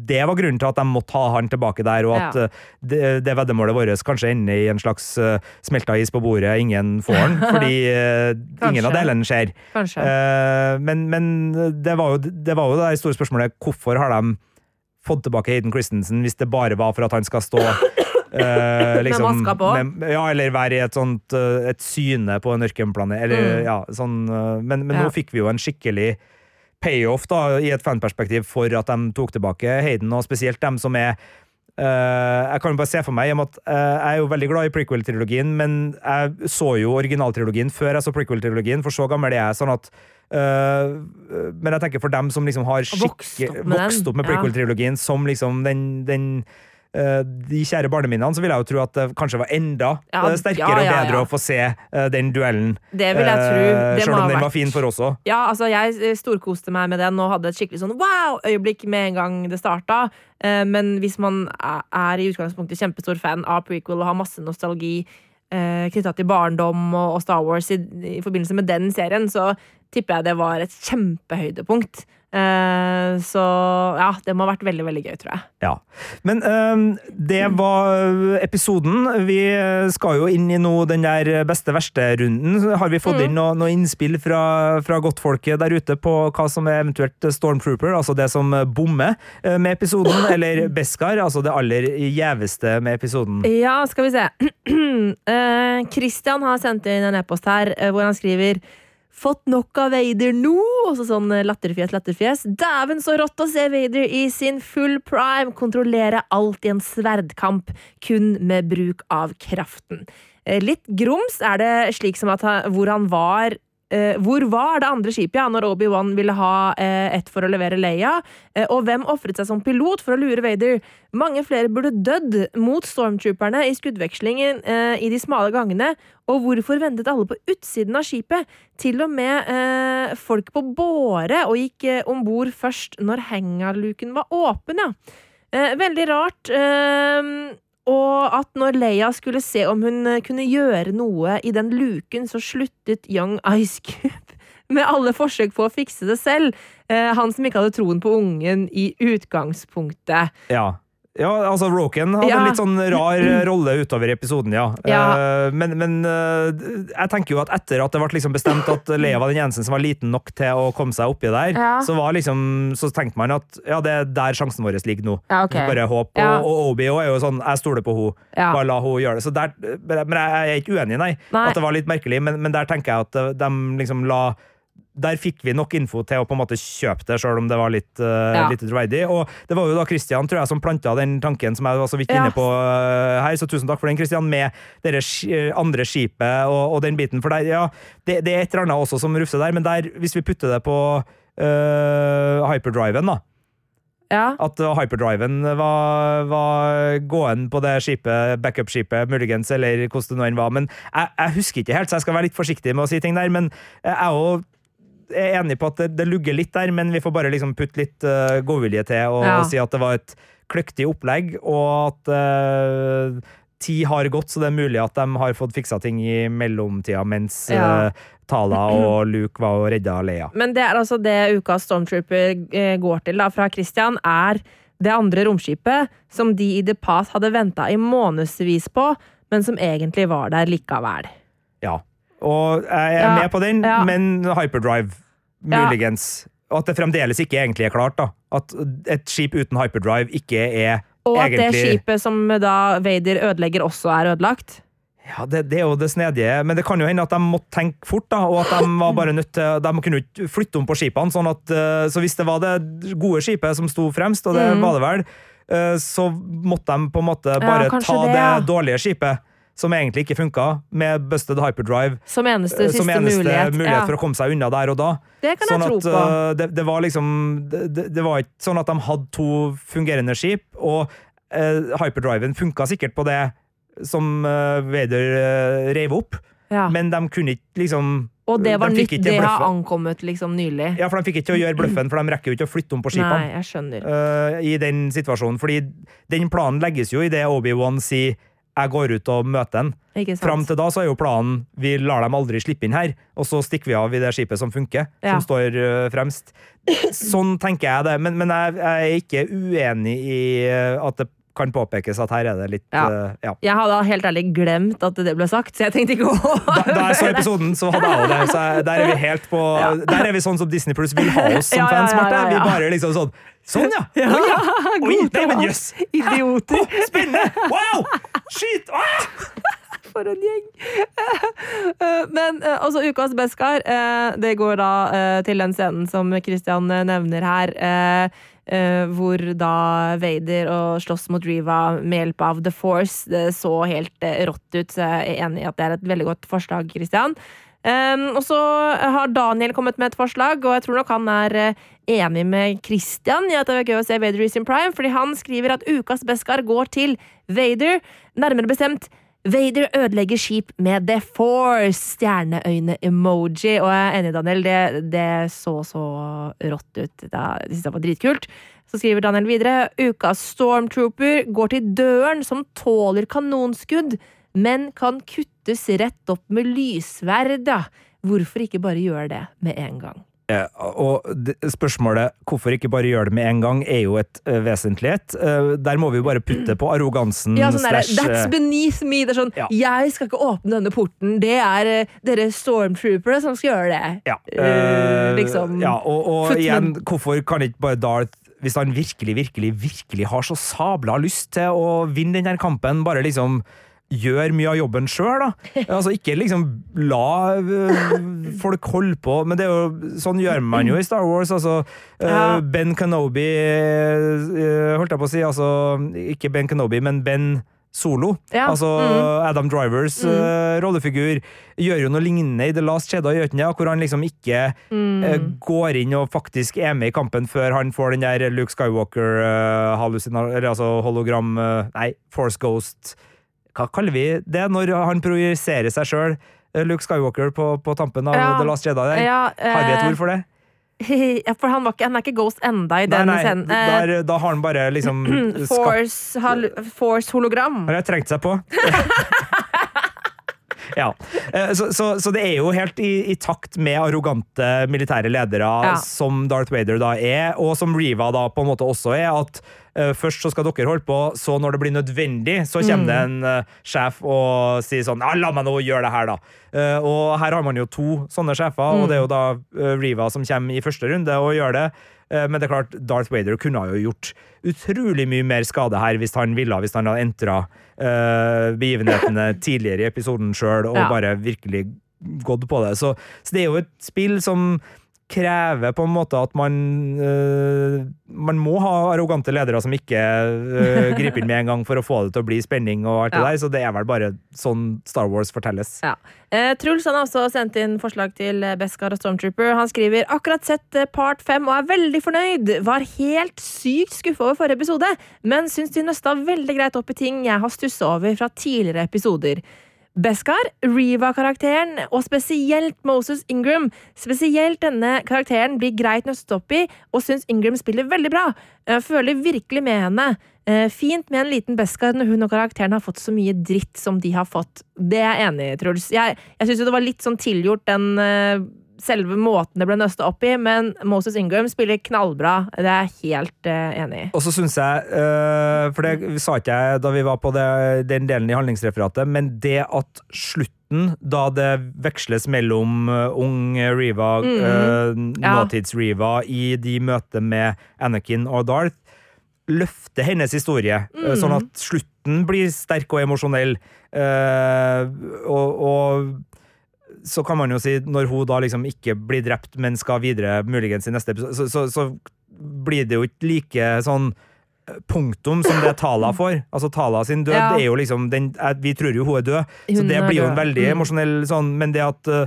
[SPEAKER 4] det var grunnen til at de måtte ha han tilbake der, og at
[SPEAKER 3] Ja.
[SPEAKER 4] eh, det, det veddemålet vårt kanskje ender i en slags uh, smelta is på bordet, ingen får den, *laughs* fordi uh, ingen av delene skjer. Eh, men men det, var jo, det var jo det store spørsmålet hvorfor har de fått tilbake Hayden Christensen hvis det bare var for at han skal stå *coughs* Uh, liksom,
[SPEAKER 3] maska på?
[SPEAKER 4] med- ja, eller være i et sånt et syne på en ørkenplanet. Eller,
[SPEAKER 3] Mm.
[SPEAKER 4] ja, sånn, men men
[SPEAKER 3] Ja.
[SPEAKER 4] nå fikk vi jo en skikkelig payoff da, i et fanperspektiv for at de tok tilbake Hayden, og spesielt dem som er Uh, jeg kan jo bare se for meg, at uh, jeg er jo veldig glad i prequel-trilogien, men jeg så jo originaltrilogien før jeg så prequel-trilogien, for så gammel er jeg. sånn at uh, Men jeg tenker for dem som liksom har
[SPEAKER 3] Vokst opp med
[SPEAKER 4] vokst opp med prequel-trilogien som liksom den, den de kjære barneminnene, så vil jeg jo tro at det kanskje var enda
[SPEAKER 3] Ja,
[SPEAKER 4] eh, sterkere
[SPEAKER 3] ja, ja,
[SPEAKER 4] og bedre å få se eh, den duellen.
[SPEAKER 3] Det vil jeg tro.
[SPEAKER 4] Eh,
[SPEAKER 3] Det
[SPEAKER 4] Selv om den
[SPEAKER 3] vært
[SPEAKER 4] var fin for oss òg.
[SPEAKER 3] Ja, altså jeg eh, storkoste meg med den og hadde et skikkelig sånn wow-øyeblikk med en gang det starta. Eh, Men hvis man er- i utgangspunktet kjempestor fan av prequel og har masse nostalgi eh, knytta til barndom og og Star Wars i, i forbindelse med den serien, så tipper jeg det var et kjempehøydepunkt. Eh, Så ja, det må ha vært veldig, veldig gøy, tror jeg.
[SPEAKER 4] Ja. Men øhm, det var episoden. Vi skal jo inn i nå den der beste-verste-runden. Har vi fått inn noe, noe innspill fra, fra godtfolket der ute på hva som er eventuelt Stormtrooper, altså det som bommer eh, med episoden, *laughs* eller Beskar, altså det aller gjeveste med episoden?
[SPEAKER 3] Ja, skal vi se. *clears throat* Eh, Christian har sendt inn en e-post her eh, hvor han skriver Fått nok av Vader nå? Og så sånn eh, latterfjes, latterfjes. Dæven, så rått å se Vader i sin full prime kontrollere alt i en sverdkamp, kun med bruk av kraften. Eh, Litt grums er det slik som at han, hvor han var Hvor var det andre skipet ja, når Obi-Wan ville ha eh, ett for å levere Leia? Eh, og hvem ofret seg som pilot for å lure Vader? Mange flere burde dødd mot stormtrooperne i skuddvekslingen eh, i de smale gangene. Og hvorfor ventet alle på utsiden av skipet? Til og med eh, folk på båre og gikk eh, om bord først når hangarluken var åpen, ja. Eh, veldig rart. Eh, og at når Leia skulle se om hun eh, kunne gjøre noe i den luken, så sluttet Young Ice Cube *laughs* med alle forsøk på å fikse det selv. Eh, han som ikke hadde troen på ungen i utgangspunktet.
[SPEAKER 4] Ja. Ja, altså Roken hadde
[SPEAKER 3] Ja.
[SPEAKER 4] en litt sånn rar rolle utover episoden, ja. *laughs*
[SPEAKER 3] Ja.
[SPEAKER 4] Eh, men men eh, jeg tenker jo at etter at det ble liksom bestemt at Lea var den eneste som var liten nok til å komme seg oppi der,
[SPEAKER 3] Ja.
[SPEAKER 4] så, var liksom, så tenkte man at ja, det er der sjansen vår ligger nå.
[SPEAKER 3] Ja, ok.
[SPEAKER 4] Bare håp. Og, og Obi er jo sånn, jeg stoler på henne. Bare la henne gjøre det. Så der, men jeg er ikke uenig, nei.
[SPEAKER 3] Nei.
[SPEAKER 4] At det var litt merkelig, men, men der tenker jeg at de liksom la der fikk vi nok info til å på en måte kjøpe det, selv om det var litt, uh,
[SPEAKER 3] Ja.
[SPEAKER 4] litt troverdig. Og det var jo da Christian tror jeg, som planta den tanken som jeg var så vidt inne på uh, her, så tusen takk for den, Christian, med det sk- andre skipet og, og den biten. For der, ja, det, det er et eller annet også som rufser der, men der, hvis vi putter det på uh, hyperdriven, da.
[SPEAKER 3] Ja.
[SPEAKER 4] At hyperdriven var, var gåen på det skipet, backup-skipet, muligens, eller hvordan det nå enn var. Men jeg, jeg husker ikke helt, så jeg skal være litt forsiktig med å si ting der. Men jeg jo er enig på at det, det lugger litt der, men vi får bare liksom putte litt uh, godvilje til og
[SPEAKER 3] Ja.
[SPEAKER 4] si at det var et kløktig opplegg, og at uh, tid har gått, så det er mulig at de har fått fiksa ting i mellomtida mens
[SPEAKER 3] Ja.
[SPEAKER 4] uh, Tala *clears throat* og Luke var og redda Leia.
[SPEAKER 3] Men det er altså det ukas Stormtrooper eh, går til da, fra Christian, er det andre romskipet som de i The Path hadde venta i månedsvis på, men som egentlig var der likevel.
[SPEAKER 4] Ja. Og jeg er
[SPEAKER 3] Ja,
[SPEAKER 4] med på den,
[SPEAKER 3] ja.
[SPEAKER 4] men hyperdrive, muligens. Og at det fremdeles ikke egentlig er klart. da. At et skip uten hyperdrive ikke er
[SPEAKER 3] Og at det skipet som da Vader ødelegger, også er ødelagt.
[SPEAKER 4] Ja, det, det er jo det snedige, men det kan jo hende at de måtte tenke fort, da, og at de var bare nødt til De kunne ikke flytte om på skipene, sånn at eh, Så hvis det var det gode skipet som sto fremst, og det
[SPEAKER 3] Mm.
[SPEAKER 4] var det vel, eh, så måtte de på en måte bare
[SPEAKER 3] ja,
[SPEAKER 4] ta
[SPEAKER 3] det,
[SPEAKER 4] det,
[SPEAKER 3] ja.
[SPEAKER 4] dårlige skipet, som egentlig ikke funka, med busted hyperdrive,
[SPEAKER 3] Som eneste
[SPEAKER 4] eh, som eneste
[SPEAKER 3] mulighet.
[SPEAKER 4] mulighet
[SPEAKER 3] ja.
[SPEAKER 4] for å komme seg unna der og da.
[SPEAKER 3] Det kan
[SPEAKER 4] Sånn
[SPEAKER 3] jeg tro
[SPEAKER 4] at
[SPEAKER 3] på.
[SPEAKER 4] uh, det, det var liksom det, det- var ikke sånn at de hadde to fungerende skip, og uh, hyperdriven funka sikkert på det som uh, Vader uh, reiv opp,
[SPEAKER 3] ja.
[SPEAKER 4] men de kunne ikke liksom
[SPEAKER 3] Og det var
[SPEAKER 4] de
[SPEAKER 3] nytt, det har ankommet liksom nylig.
[SPEAKER 4] Ja, for de fikk ikke å gjøre bløffen, for de rekker jo ikke å flytte om på skipene.
[SPEAKER 3] Nei, jeg skjønner.
[SPEAKER 4] uh, I den situasjonen, fordi den planen legges jo i det Obi-Wan sier 'jeg går ut og møter.
[SPEAKER 3] Ikke?
[SPEAKER 4] Fram til da så er jo planen vi lar dem aldri slippe inn her, og så stikker vi av i det skipet som funker,
[SPEAKER 3] Ja.
[SPEAKER 4] som står øh, fremst. Sånn tenker jeg det, men, men jeg, jeg er ikke uenig i øh, at det kan påpekes at her er det litt
[SPEAKER 3] Ja.
[SPEAKER 4] Uh, ja.
[SPEAKER 3] Jeg hadde helt ærlig glemt at det ble sagt, så jeg tenkte ikke å
[SPEAKER 4] Da, da jeg så episoden, så hadde jeg òg det. Så der er vi helt på Der er vi sånn som Disney Plus vil ha oss *laughs* som
[SPEAKER 3] Ja, ja,
[SPEAKER 4] fans,
[SPEAKER 3] ja,
[SPEAKER 4] Marte.
[SPEAKER 3] ja, ja.
[SPEAKER 4] Vi bare liksom sånn Sånn, ja! Oi, ja! *laughs* Oi, nei, men jøss!
[SPEAKER 3] oss. *laughs* Idioter.
[SPEAKER 4] Oh, Spennende! Wow! Shit! Ah!
[SPEAKER 3] For en gjeng! Men altså, også ukas Beskar. eh, Det går da til den scenen som Christian nevner her. Eh, Hvor da Vader og slåss mot Riva med hjelp av The Force. Det så helt eh, rått ut, så jeg er enig i at det er et veldig godt forslag, Christian. Um, og så har Daniel kommet med et forslag, og jeg tror nok han er eh, enig med Christian i at det er gøy å se Vader i sin prime, fordi han skriver at ukas Beskar går til Vader, nærmere bestemt Vader ødelegger skip med The Force! Stjerneøyne-emoji. Og jeg er enig, Daniel, det, det så så rått ut. Det, det synes jeg var dritkult. Så skriver Daniel videre ukas Stormtrooper går til døren som tåler kanonskudd, men kan kuttes rett opp med lysverd. Ja. Hvorfor ikke bare gjøre det med en gang?
[SPEAKER 4] Eh, Og spørsmålet hvorfor ikke bare gjøre det med en gang, er jo et uh, vesentlighet. Uh, der må vi jo bare putte på arrogansen
[SPEAKER 3] Ja, sånn der,
[SPEAKER 4] slash
[SPEAKER 3] That's
[SPEAKER 4] eh,
[SPEAKER 3] beneath me. Det er sånn,
[SPEAKER 4] Ja.
[SPEAKER 3] Jeg skal ikke åpne denne porten. Det er uh, dere stormtroopere som skal gjøre det.
[SPEAKER 4] ja.
[SPEAKER 3] Eh,
[SPEAKER 4] Eh,
[SPEAKER 3] liksom,
[SPEAKER 4] ja, og, og igjen, hvorfor kan ikke bare Darth hvis han virkelig, virkelig, virkelig har så sabla lyst til å vinne denne kampen, bare liksom gjør mye av jobben sjøl. Altså, ikke liksom la øh, folk holde på. Men det er jo, sånn gjør man jo i Star Wars. Altså, øh,
[SPEAKER 3] Ja.
[SPEAKER 4] Ben Kenobi øh, Holdt jeg på å si, altså Ikke Ben Kenobi, men Ben Solo.
[SPEAKER 3] Ja,
[SPEAKER 4] Altså
[SPEAKER 3] mm.
[SPEAKER 4] Adam Drivers øh, rollefigur gjør jo noe lignende i The Last Jedi, det? Hvor han liksom ikke
[SPEAKER 3] Mm.
[SPEAKER 4] uh, går inn og faktisk er med i kampen før han får den der Luke Skywalker-hologram uh, altså hologram... eh, nei, Force Ghost Hva kaller vi det når han projiserer seg sjøl? Luke Skywalker på, på tampen av
[SPEAKER 3] Ja.
[SPEAKER 4] The Last Jedi der.
[SPEAKER 3] Ja,
[SPEAKER 4] Har vi et
[SPEAKER 3] eh,
[SPEAKER 4] ord for det? *laughs*
[SPEAKER 3] ja, for han, var ikke, han er ikke Ghost enda i den
[SPEAKER 4] nei,
[SPEAKER 3] scenen. Eh,
[SPEAKER 4] der, da har han bare liksom *clears throat*
[SPEAKER 3] Force hologram. Force hologram.
[SPEAKER 4] Har trengt seg på? *laughs* ja. Eh, Så, så, så det er jo helt i, i takt med arrogante militære ledere
[SPEAKER 3] Ja.
[SPEAKER 4] som Darth Vader da er, og som Riva da på en måte også er, at eh, først så skal dere holde på, så når det blir nødvendig, så kommer det en eh, sjef og sier sånn ja, la meg nå gjøre det her, da. Eh, og her har man jo to sånne sjefer, og det er jo da eh, Riva som kommer i første runde og gjør det. Eh, Men det er klart, Darth Vader kunne ha jo gjort utrolig mye mer skade her hvis han ville, hvis han hadde entra uh, begivenhetene *laughs* tidligere i episoden sjøl og
[SPEAKER 3] Ja.
[SPEAKER 4] bare virkelig gått på det. Så, så det er jo et spill som krever på en måte at man øh, Man må ha arrogante ledere som ikke øh, *laughs* griper inn med en gang for å få det til å bli spenning og alt det der, så det er vel bare sånn Star Wars fortelles.
[SPEAKER 3] Ja. Eh, Truls han har også sendt inn forslag til eh, Beskar og Stormtrooper. Han skriver akkurat sett part fem og er veldig fornøyd. Var helt sykt skuffa over forrige episode, men syns de nøsta veldig greit opp i ting jeg har stussa over fra tidligere episoder. Beskar, Reva-karakteren, og spesielt Moses Ingram. Spesielt denne karakteren blir greit nøstet opp i, og syns Ingram spiller veldig bra. Jeg føler virkelig med henne. Eh, Fint med en liten Beskar når hun og karakteren har fått så mye dritt som de har fått. Det er jeg enig i, Truls. Jeg, jeg syns jo det var litt sånn tilgjort, den eh, selve måten det ble nøsta opp i, men Moses Ingram spiller knallbra. Det er jeg helt uh, enig i.
[SPEAKER 4] Og så syns jeg, uh, for det sa ikke jeg da vi var på det, den delen i handlingsreferatet, men det at slutten, da det veksles mellom øh, ung Riva, øh,
[SPEAKER 3] uh,
[SPEAKER 4] nåtids-Riva, i de møter med Anakin og Darth, løfter hennes historie, øh, sånn at slutten blir sterk og emosjonell. Uh, og, og så kan man jo si, når hun da liksom ikke blir drept, men skal videre, muligens i neste episode, så, så, så blir det jo ikke like sånn eh, punktum som det Tala får. Altså Tala sin død
[SPEAKER 3] Ja.
[SPEAKER 4] er jo liksom den, eh, Vi tror jo hun er død, så det blir jo en veldig
[SPEAKER 3] Mm.
[SPEAKER 4] emosjonell sånn, men det at uh,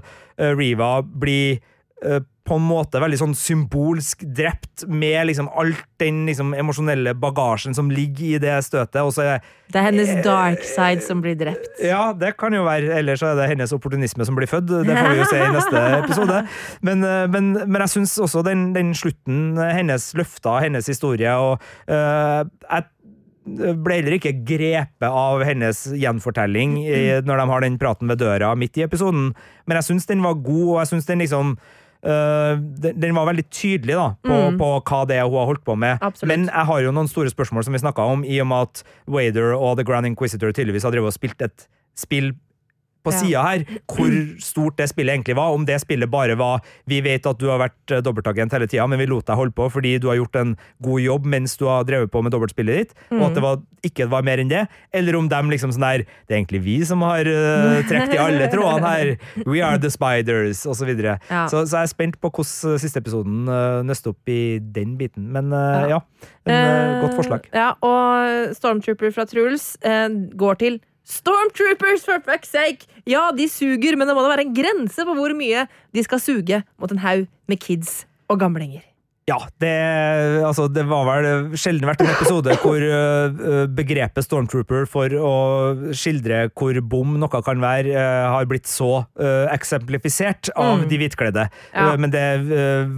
[SPEAKER 4] Riva blir eh, på en måte veldig sånn symbolsk drept med liksom alt den liksom emosjonelle bagasjen som ligger i det støtet, og så er
[SPEAKER 3] Det er hennes dark side som blir drept.
[SPEAKER 4] ja, det kan jo være. Ellers så er det hennes opportunisme som blir født. Det får vi jo se i neste *laughs* episode. Men, eh, men, men jeg syns også den, den slutten, eh, hennes løfter, hennes historie, og uh, jeg ble heller ikke grepet av hennes gjenfortelling i, når de har den praten ved døra midt i episoden, men jeg syns den var god, og jeg syns den liksom eh, den, den var veldig tydelig da, på, på hva det er hun har holdt på med.
[SPEAKER 3] Absolutt.
[SPEAKER 4] Men jeg har jo noen store spørsmål som vi snakka om, i og med at Wader og The Grand Inquisitor tydeligvis har drevet og spilt et spill på
[SPEAKER 3] Ja.
[SPEAKER 4] sida her. Hvor stort det spillet egentlig var. Om det spillet bare var Vi vet at du har vært eh, dobbeltagent hele tida, men vi lot deg holde på fordi du har gjort en god jobb mens du har drevet på med dobbeltspillet ditt, og at det var, ikke var mer enn det. Eller om de liksom sånn der Det er egentlig vi som har uh, *laughs* trukket i alle trådene her. We are the spiders, og så.
[SPEAKER 3] Ja.
[SPEAKER 4] Så, så jeg er spent på hvordan eh, siste episoden uh, nøster opp i den biten. Men uh, ja, en, uh, godt forslag.
[SPEAKER 3] Ja, og Stormtrooper fra Truls går til Stormtroopers, for fuck's sake! Ja, de suger, men det må da være en grense på hvor mye de skal suge mot en haug med kids og gamlinger.
[SPEAKER 4] Ja, det, altså, det var vel sjelden vært en episode hvor begrepet stormtrooper for å skildre hvor bom noe kan være, har blitt så eksemplifisert av de hvitkledde.
[SPEAKER 3] Ja.
[SPEAKER 4] Men det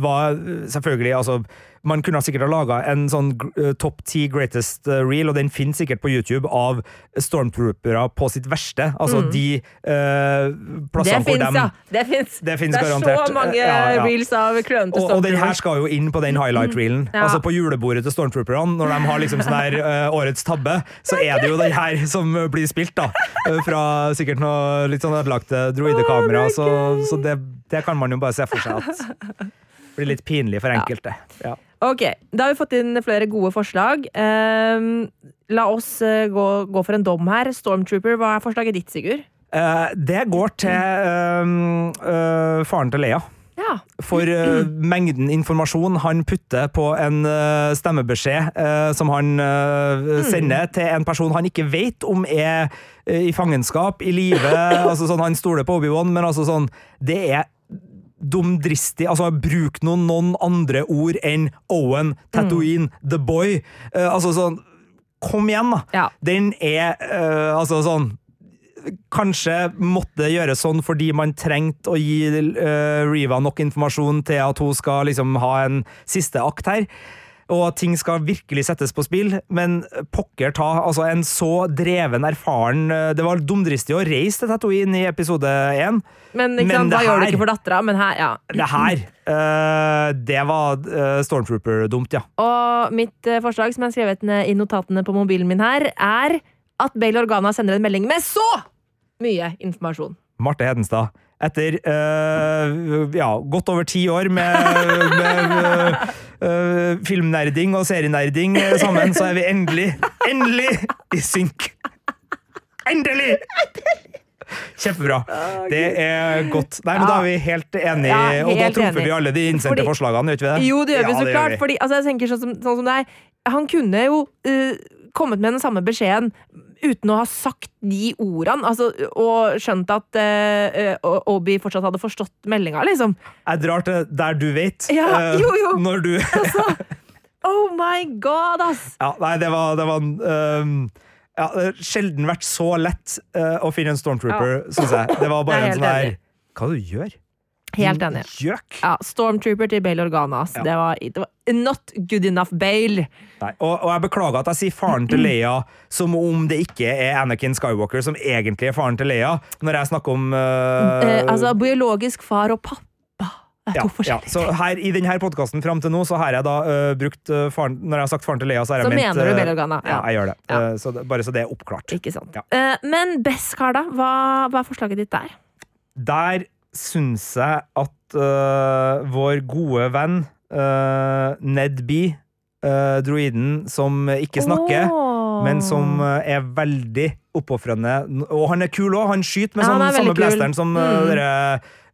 [SPEAKER 4] var selvfølgelig altså man kunne sikkert ha laga en sånn uh, top ti greatest uh, reel, og den finnes sikkert på YouTube, av stormtroopere på sitt verste. Altså de uh, plassene hvor
[SPEAKER 3] fins,
[SPEAKER 4] de
[SPEAKER 3] ja! Det fins
[SPEAKER 4] Det finnes
[SPEAKER 3] er
[SPEAKER 4] garantert.
[SPEAKER 3] så mange
[SPEAKER 4] Ja, ja.
[SPEAKER 3] reels av klønete
[SPEAKER 4] og, og den her skal jo inn på den highlight-reelen.
[SPEAKER 3] Ja.
[SPEAKER 4] Altså På julebordet til Stormtrooperne, når de har liksom sånn her uh, *laughs* årets tabbe, så er det jo den her som blir spilt, da. Eh, Fra sikkert noe litt sånn ødelagte droidekamera, så, så det, det kan man jo bare se for seg at *laughs* blir litt pinlig for enkelte. Ja.
[SPEAKER 3] Ok, Da har vi fått inn flere gode forslag. Ehm, la oss eh, gå, gå for en dom her. Stormtrooper, hva er forslaget ditt, Sigurd?
[SPEAKER 4] Uh, det går til um, uh, faren til Leia.
[SPEAKER 3] Ja.
[SPEAKER 4] For uh, mengden informasjon han putter på en uh, stemmebeskjed uh, som han eh, sender til en person han ikke vet om er i fangenskap, i live. *laughs* altså sånn, han stoler på Obi-Wan, men altså sånn Det er dumdristig. Altså, bruk noen, noen andre ord enn Owen, Tatooine, The Boy. Uh, altså sånn Kom igjen, da!
[SPEAKER 3] Ja.
[SPEAKER 4] Den er uh, altså sånn Kanskje måtte gjøres sånn fordi man trengte å gi uh, Riva nok informasjon til at hun skal liksom ha en siste akt her. Og ting skal virkelig settes på spill, men pokker ta altså en så dreven, erfaren eh, Det var dumdristig å reise til Tatooine i episode én.
[SPEAKER 3] Men,
[SPEAKER 4] Men
[SPEAKER 3] sant,
[SPEAKER 4] det
[SPEAKER 3] her gjør du ikke for dattera, men her, ja.
[SPEAKER 4] Det her, uh, det var uh, Stormtrooper-dumt, ja.
[SPEAKER 3] Og mitt uh, forslag, som jeg har skrevet ned i notatene på mobilen min her, er at Bale Organa sender en melding med så mye informasjon.
[SPEAKER 4] Marte Hedenstad. Etter uh, ja, godt over ti år med, med uh, filmnerding og serienerding sammen, så er vi endelig, endelig i synk! Endelig! Kjempebra. Det er godt. Nei, men Da er vi helt enige,
[SPEAKER 3] Ja,
[SPEAKER 4] og da
[SPEAKER 3] helt
[SPEAKER 4] trumfer vi alle de innsendte forslagene, gjør vi ikke det?
[SPEAKER 3] Jo, det gjør vi så
[SPEAKER 4] det
[SPEAKER 3] klart. Fordi, altså, jeg tenker sånn som, sånn som deg. Han kunne jo eh, kommet med den samme beskjeden uten å ha sagt de ordene, altså, og skjønt at eh, Obi fortsatt hadde forstått meldinga, liksom.
[SPEAKER 4] Jeg drar til der du vet.
[SPEAKER 3] Ja,
[SPEAKER 4] eh,
[SPEAKER 3] jo, jo.
[SPEAKER 4] Når du *laughs*
[SPEAKER 3] Oh my god, ass!
[SPEAKER 4] Ja, nei, det var, det var um, ja, det har Sjelden vært så lett uh, å finne en stormtrooper, synes jeg. Det var *laughs* bare
[SPEAKER 3] er
[SPEAKER 4] en sånn her. Hva du gjør
[SPEAKER 3] Helt enig.
[SPEAKER 4] Gjøk!
[SPEAKER 3] Ja, Stormtrooper til Bale Organa.
[SPEAKER 4] Ja.
[SPEAKER 3] Det, var, det var not good enough Bale.
[SPEAKER 4] Nei, og, og jeg beklager at jeg sier faren til Leia som om det ikke er Anakin Skywalker som egentlig er faren til Leia, når jeg snakker om uh,
[SPEAKER 3] Eh, altså, biologisk far og pappa
[SPEAKER 4] ja, ja. Så her, I denne podkasten fram til nå så har jeg da uh, brukt uh, faren Når jeg har sagt faren til Leia, så har jeg
[SPEAKER 3] Så
[SPEAKER 4] ment
[SPEAKER 3] mener du Bale Organa,
[SPEAKER 4] Ja,
[SPEAKER 3] ja.
[SPEAKER 4] jeg gjør det.
[SPEAKER 3] Ja.
[SPEAKER 4] Så det, bare så det er oppklart.
[SPEAKER 3] Ikke sant. Men Beskar, da? Hva, hva er forslaget ditt der?
[SPEAKER 4] Der syns jeg at uh, vår gode venn uh, Ned B, uh, droiden som ikke snakker,
[SPEAKER 3] Åh.
[SPEAKER 4] Men som øh, er veldig oppofrende Og han er kul òg, han skyter med
[SPEAKER 3] Ja,
[SPEAKER 4] sånn, samme blasteren som øh,
[SPEAKER 3] Mm.
[SPEAKER 4] dere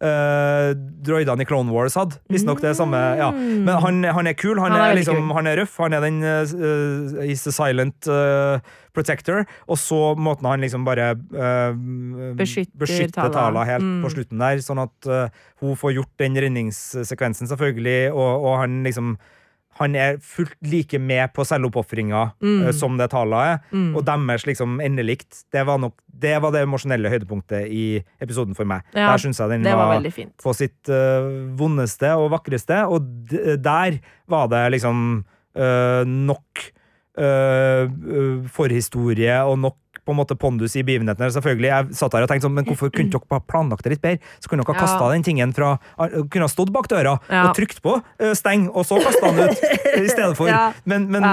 [SPEAKER 4] uh, droidene i Clone Wars hadde. Visstnok det samme. Ja. Men han, han er kul, han,
[SPEAKER 3] Han er
[SPEAKER 4] er, liksom,
[SPEAKER 3] kul.
[SPEAKER 4] han er røff, han er den uh, He's the silent uh, protector. Og så måten han liksom bare uh,
[SPEAKER 3] Beskytter
[SPEAKER 4] beskytter
[SPEAKER 3] Tala.
[SPEAKER 4] Helt
[SPEAKER 3] Mm.
[SPEAKER 4] på slutten der, sånn at hun får gjort den redningssekvensen, selvfølgelig, og, og han liksom han er fullt like med på selvoppofringa
[SPEAKER 3] Mm.
[SPEAKER 4] øh, som det Tala er,
[SPEAKER 3] Mm.
[SPEAKER 4] og deres liksom endelikt. Det var nok det var det emosjonelle høydepunktet i episoden for meg.
[SPEAKER 3] Ja,
[SPEAKER 4] der syns jeg den
[SPEAKER 3] var
[SPEAKER 4] var på sitt uh, vondeste og vakreste, og der var det liksom uh, nok øh, forhistorie og nok på en måte pondus i begivenhetene. Selvfølgelig, jeg satt der og tenkte sånn, men hvorfor kunne dere bare planlagt det litt bedre? Så kunne dere ha
[SPEAKER 3] Ja.
[SPEAKER 4] kasta den tingen fra Kunne ha stått bak døra
[SPEAKER 3] Ja.
[SPEAKER 4] og trykt på øh, steng, og så kasta den ut *laughs* i stedet for.
[SPEAKER 3] Ja.
[SPEAKER 4] Men, men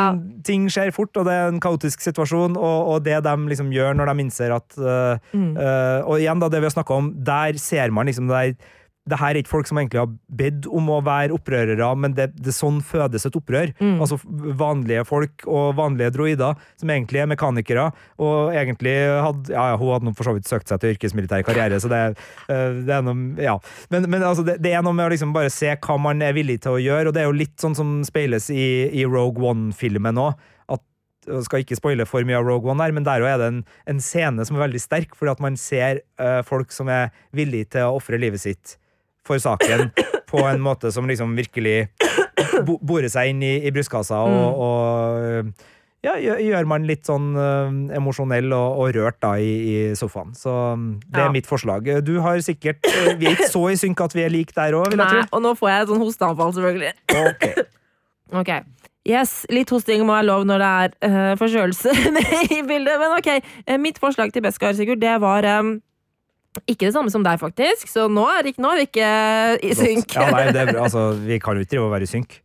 [SPEAKER 4] ting skjer fort, og det er en kaotisk situasjon, og, og det de liksom gjør når de innser at uh,
[SPEAKER 3] Mm.
[SPEAKER 4] uh, og igjen da, det vi har snakket om, der ser man liksom det der det her er ikke folk som egentlig har bedt om å være opprørere, men det, det sånn fødes et opprør.
[SPEAKER 3] Mm.
[SPEAKER 4] Altså vanlige folk og vanlige droider, som egentlig er mekanikere, og egentlig hadde Ja, ja, hun hadde for så vidt søkt seg til yrkesmilitær karriere, så det, eh, det er noe Ja. Men, men altså, det, det er noe med å liksom bare se hva man er villig til å gjøre, og det er jo litt sånn som speiles i, i Rogue One-filmen òg. Skal ikke spoile for mye av Rogue One, her, men der er det en, en scene som er veldig sterk, fordi at man ser uh, folk som er villige til å ofre livet sitt for saken på en måte som liksom virkelig bo borer seg inn i, i brystkassa, og, og ja, gjør, man litt sånn uh, emosjonell og, og rørt da i, i sofaen. Så um, det
[SPEAKER 3] Ja.
[SPEAKER 4] er mitt forslag. Du har sikkert uh, Vi er ikke så i synk at vi er like der òg, vil jeg tro.
[SPEAKER 3] og nå får jeg et sånn hosteanfall, selvfølgelig.
[SPEAKER 4] Ok. *laughs*
[SPEAKER 3] Ok. Yes, litt hosting må være lov når det er uh, forkjølelse *laughs* i bildet, men ok. Mitt forslag til Beskar, Sigurd, det var eh, ikke det samme som deg, faktisk, så nå er, ikke, nå er vi ikke i synk.
[SPEAKER 4] Ja, nei, det *laughs* altså, vi kan jo ikke drive og være i synk.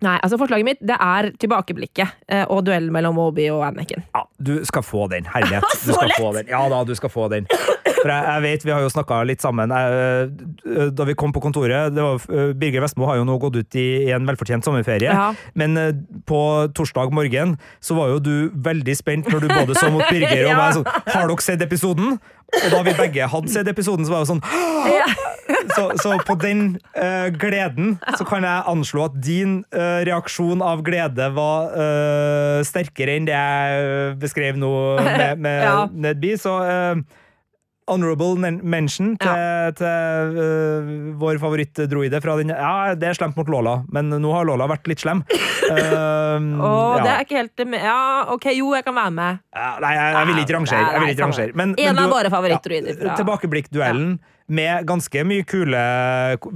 [SPEAKER 3] Nei, altså Forslaget mitt det er tilbakeblikket eh, og duellen mellom Obi og Anakin.
[SPEAKER 4] Ja, du skal få den. Herlighet. *laughs* Du skal få den. Ja da, du skal få den. For jeg, jeg vet, Vi har jo snakka litt sammen. Jeg, da vi kom på kontoret det var, eh, Birger Vestmo har jo nå gått ut i, i en velfortjent sommerferie.
[SPEAKER 3] Ja.
[SPEAKER 4] Men eh, på torsdag morgen så var jo du veldig spent når du både så mot Birger og *laughs* meg sånn Har dere sett episoden? Og da vi begge hadde sett episoden, så var det sånn *gasps*
[SPEAKER 3] Ja.
[SPEAKER 4] så, så på den uh, gleden så kan jeg anslå at din uh, reaksjon av glede var uh, sterkere enn det jeg eh, beskrev nå *laughs* med, med
[SPEAKER 3] Ja.
[SPEAKER 4] Nedby. Så uh, honorable mention til, til uh, vår favorittdroide fra den Ja, det er slemt mot Lola, men nå har Lola vært litt slem. *laughs* Uh,
[SPEAKER 3] oh,
[SPEAKER 4] ja.
[SPEAKER 3] det er ikke helt Ja, ok, jo, jeg kan være med.
[SPEAKER 4] Ja, Nei, jeg, jeg vil ikke rangere. Vil ikke rangere. Men,
[SPEAKER 3] En
[SPEAKER 4] men
[SPEAKER 3] av våre favorittdroider fra-
[SPEAKER 4] Tilbakeblikkduellen med ganske mye kule,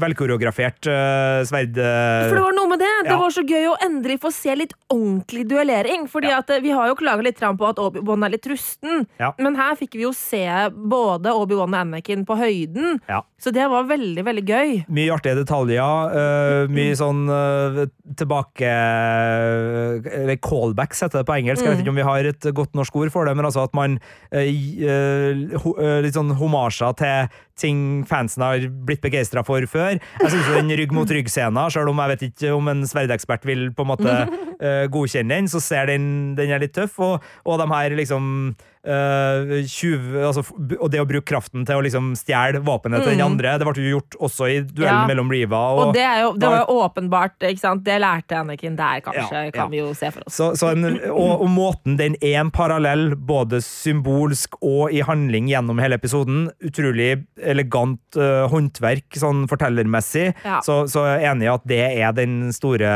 [SPEAKER 4] velkoreografert uh, sverd... eh,
[SPEAKER 3] For det var noe med det. Det var så gøy å endelig få se litt ordentlig duellering. Fordi
[SPEAKER 4] Ja.
[SPEAKER 3] at eh, Vi har jo klaga litt på at Obi-Wan er litt rusten,
[SPEAKER 4] Ja.
[SPEAKER 3] men her fikk vi jo se både Obi-Wan og Anakin på høyden.
[SPEAKER 4] Ja.
[SPEAKER 3] Så det var veldig, veldig gøy.
[SPEAKER 4] Mye artige detaljer. Uh, mye sånn eh, tilbake Eller callbacks, heter det på engelsk. Jeg vet ikke om vi har et godt norsk ord for det, men altså at man Litt sånn homasjer til, ting fansen har blitt begeistra for før. Jeg syns den rygg mot rygg-scenen, selv om jeg vet ikke om en sverdekspert vil på en måte uh, *laughs* godkjenne den, så ser den den er litt tøff. Og, og de her liksom uh, 20, altså, Og det å bruke kraften til å liksom stjele våpenet til den andre, det ble jo gjort også i duellen
[SPEAKER 3] Ja.
[SPEAKER 4] mellom Riva og,
[SPEAKER 3] Og det, er jo, det var jo åpenbart, ikke sant? Det lærte Anakin der, kanskje,
[SPEAKER 4] Ja,
[SPEAKER 3] kan vi jo se for oss.
[SPEAKER 4] Så, så en, og, og måten den er en parallell, både symbolsk og i handling gjennom hele episoden. Utrolig elegant uh, håndverk sånn fortellermessig. Så, så jeg er enig i at det er den store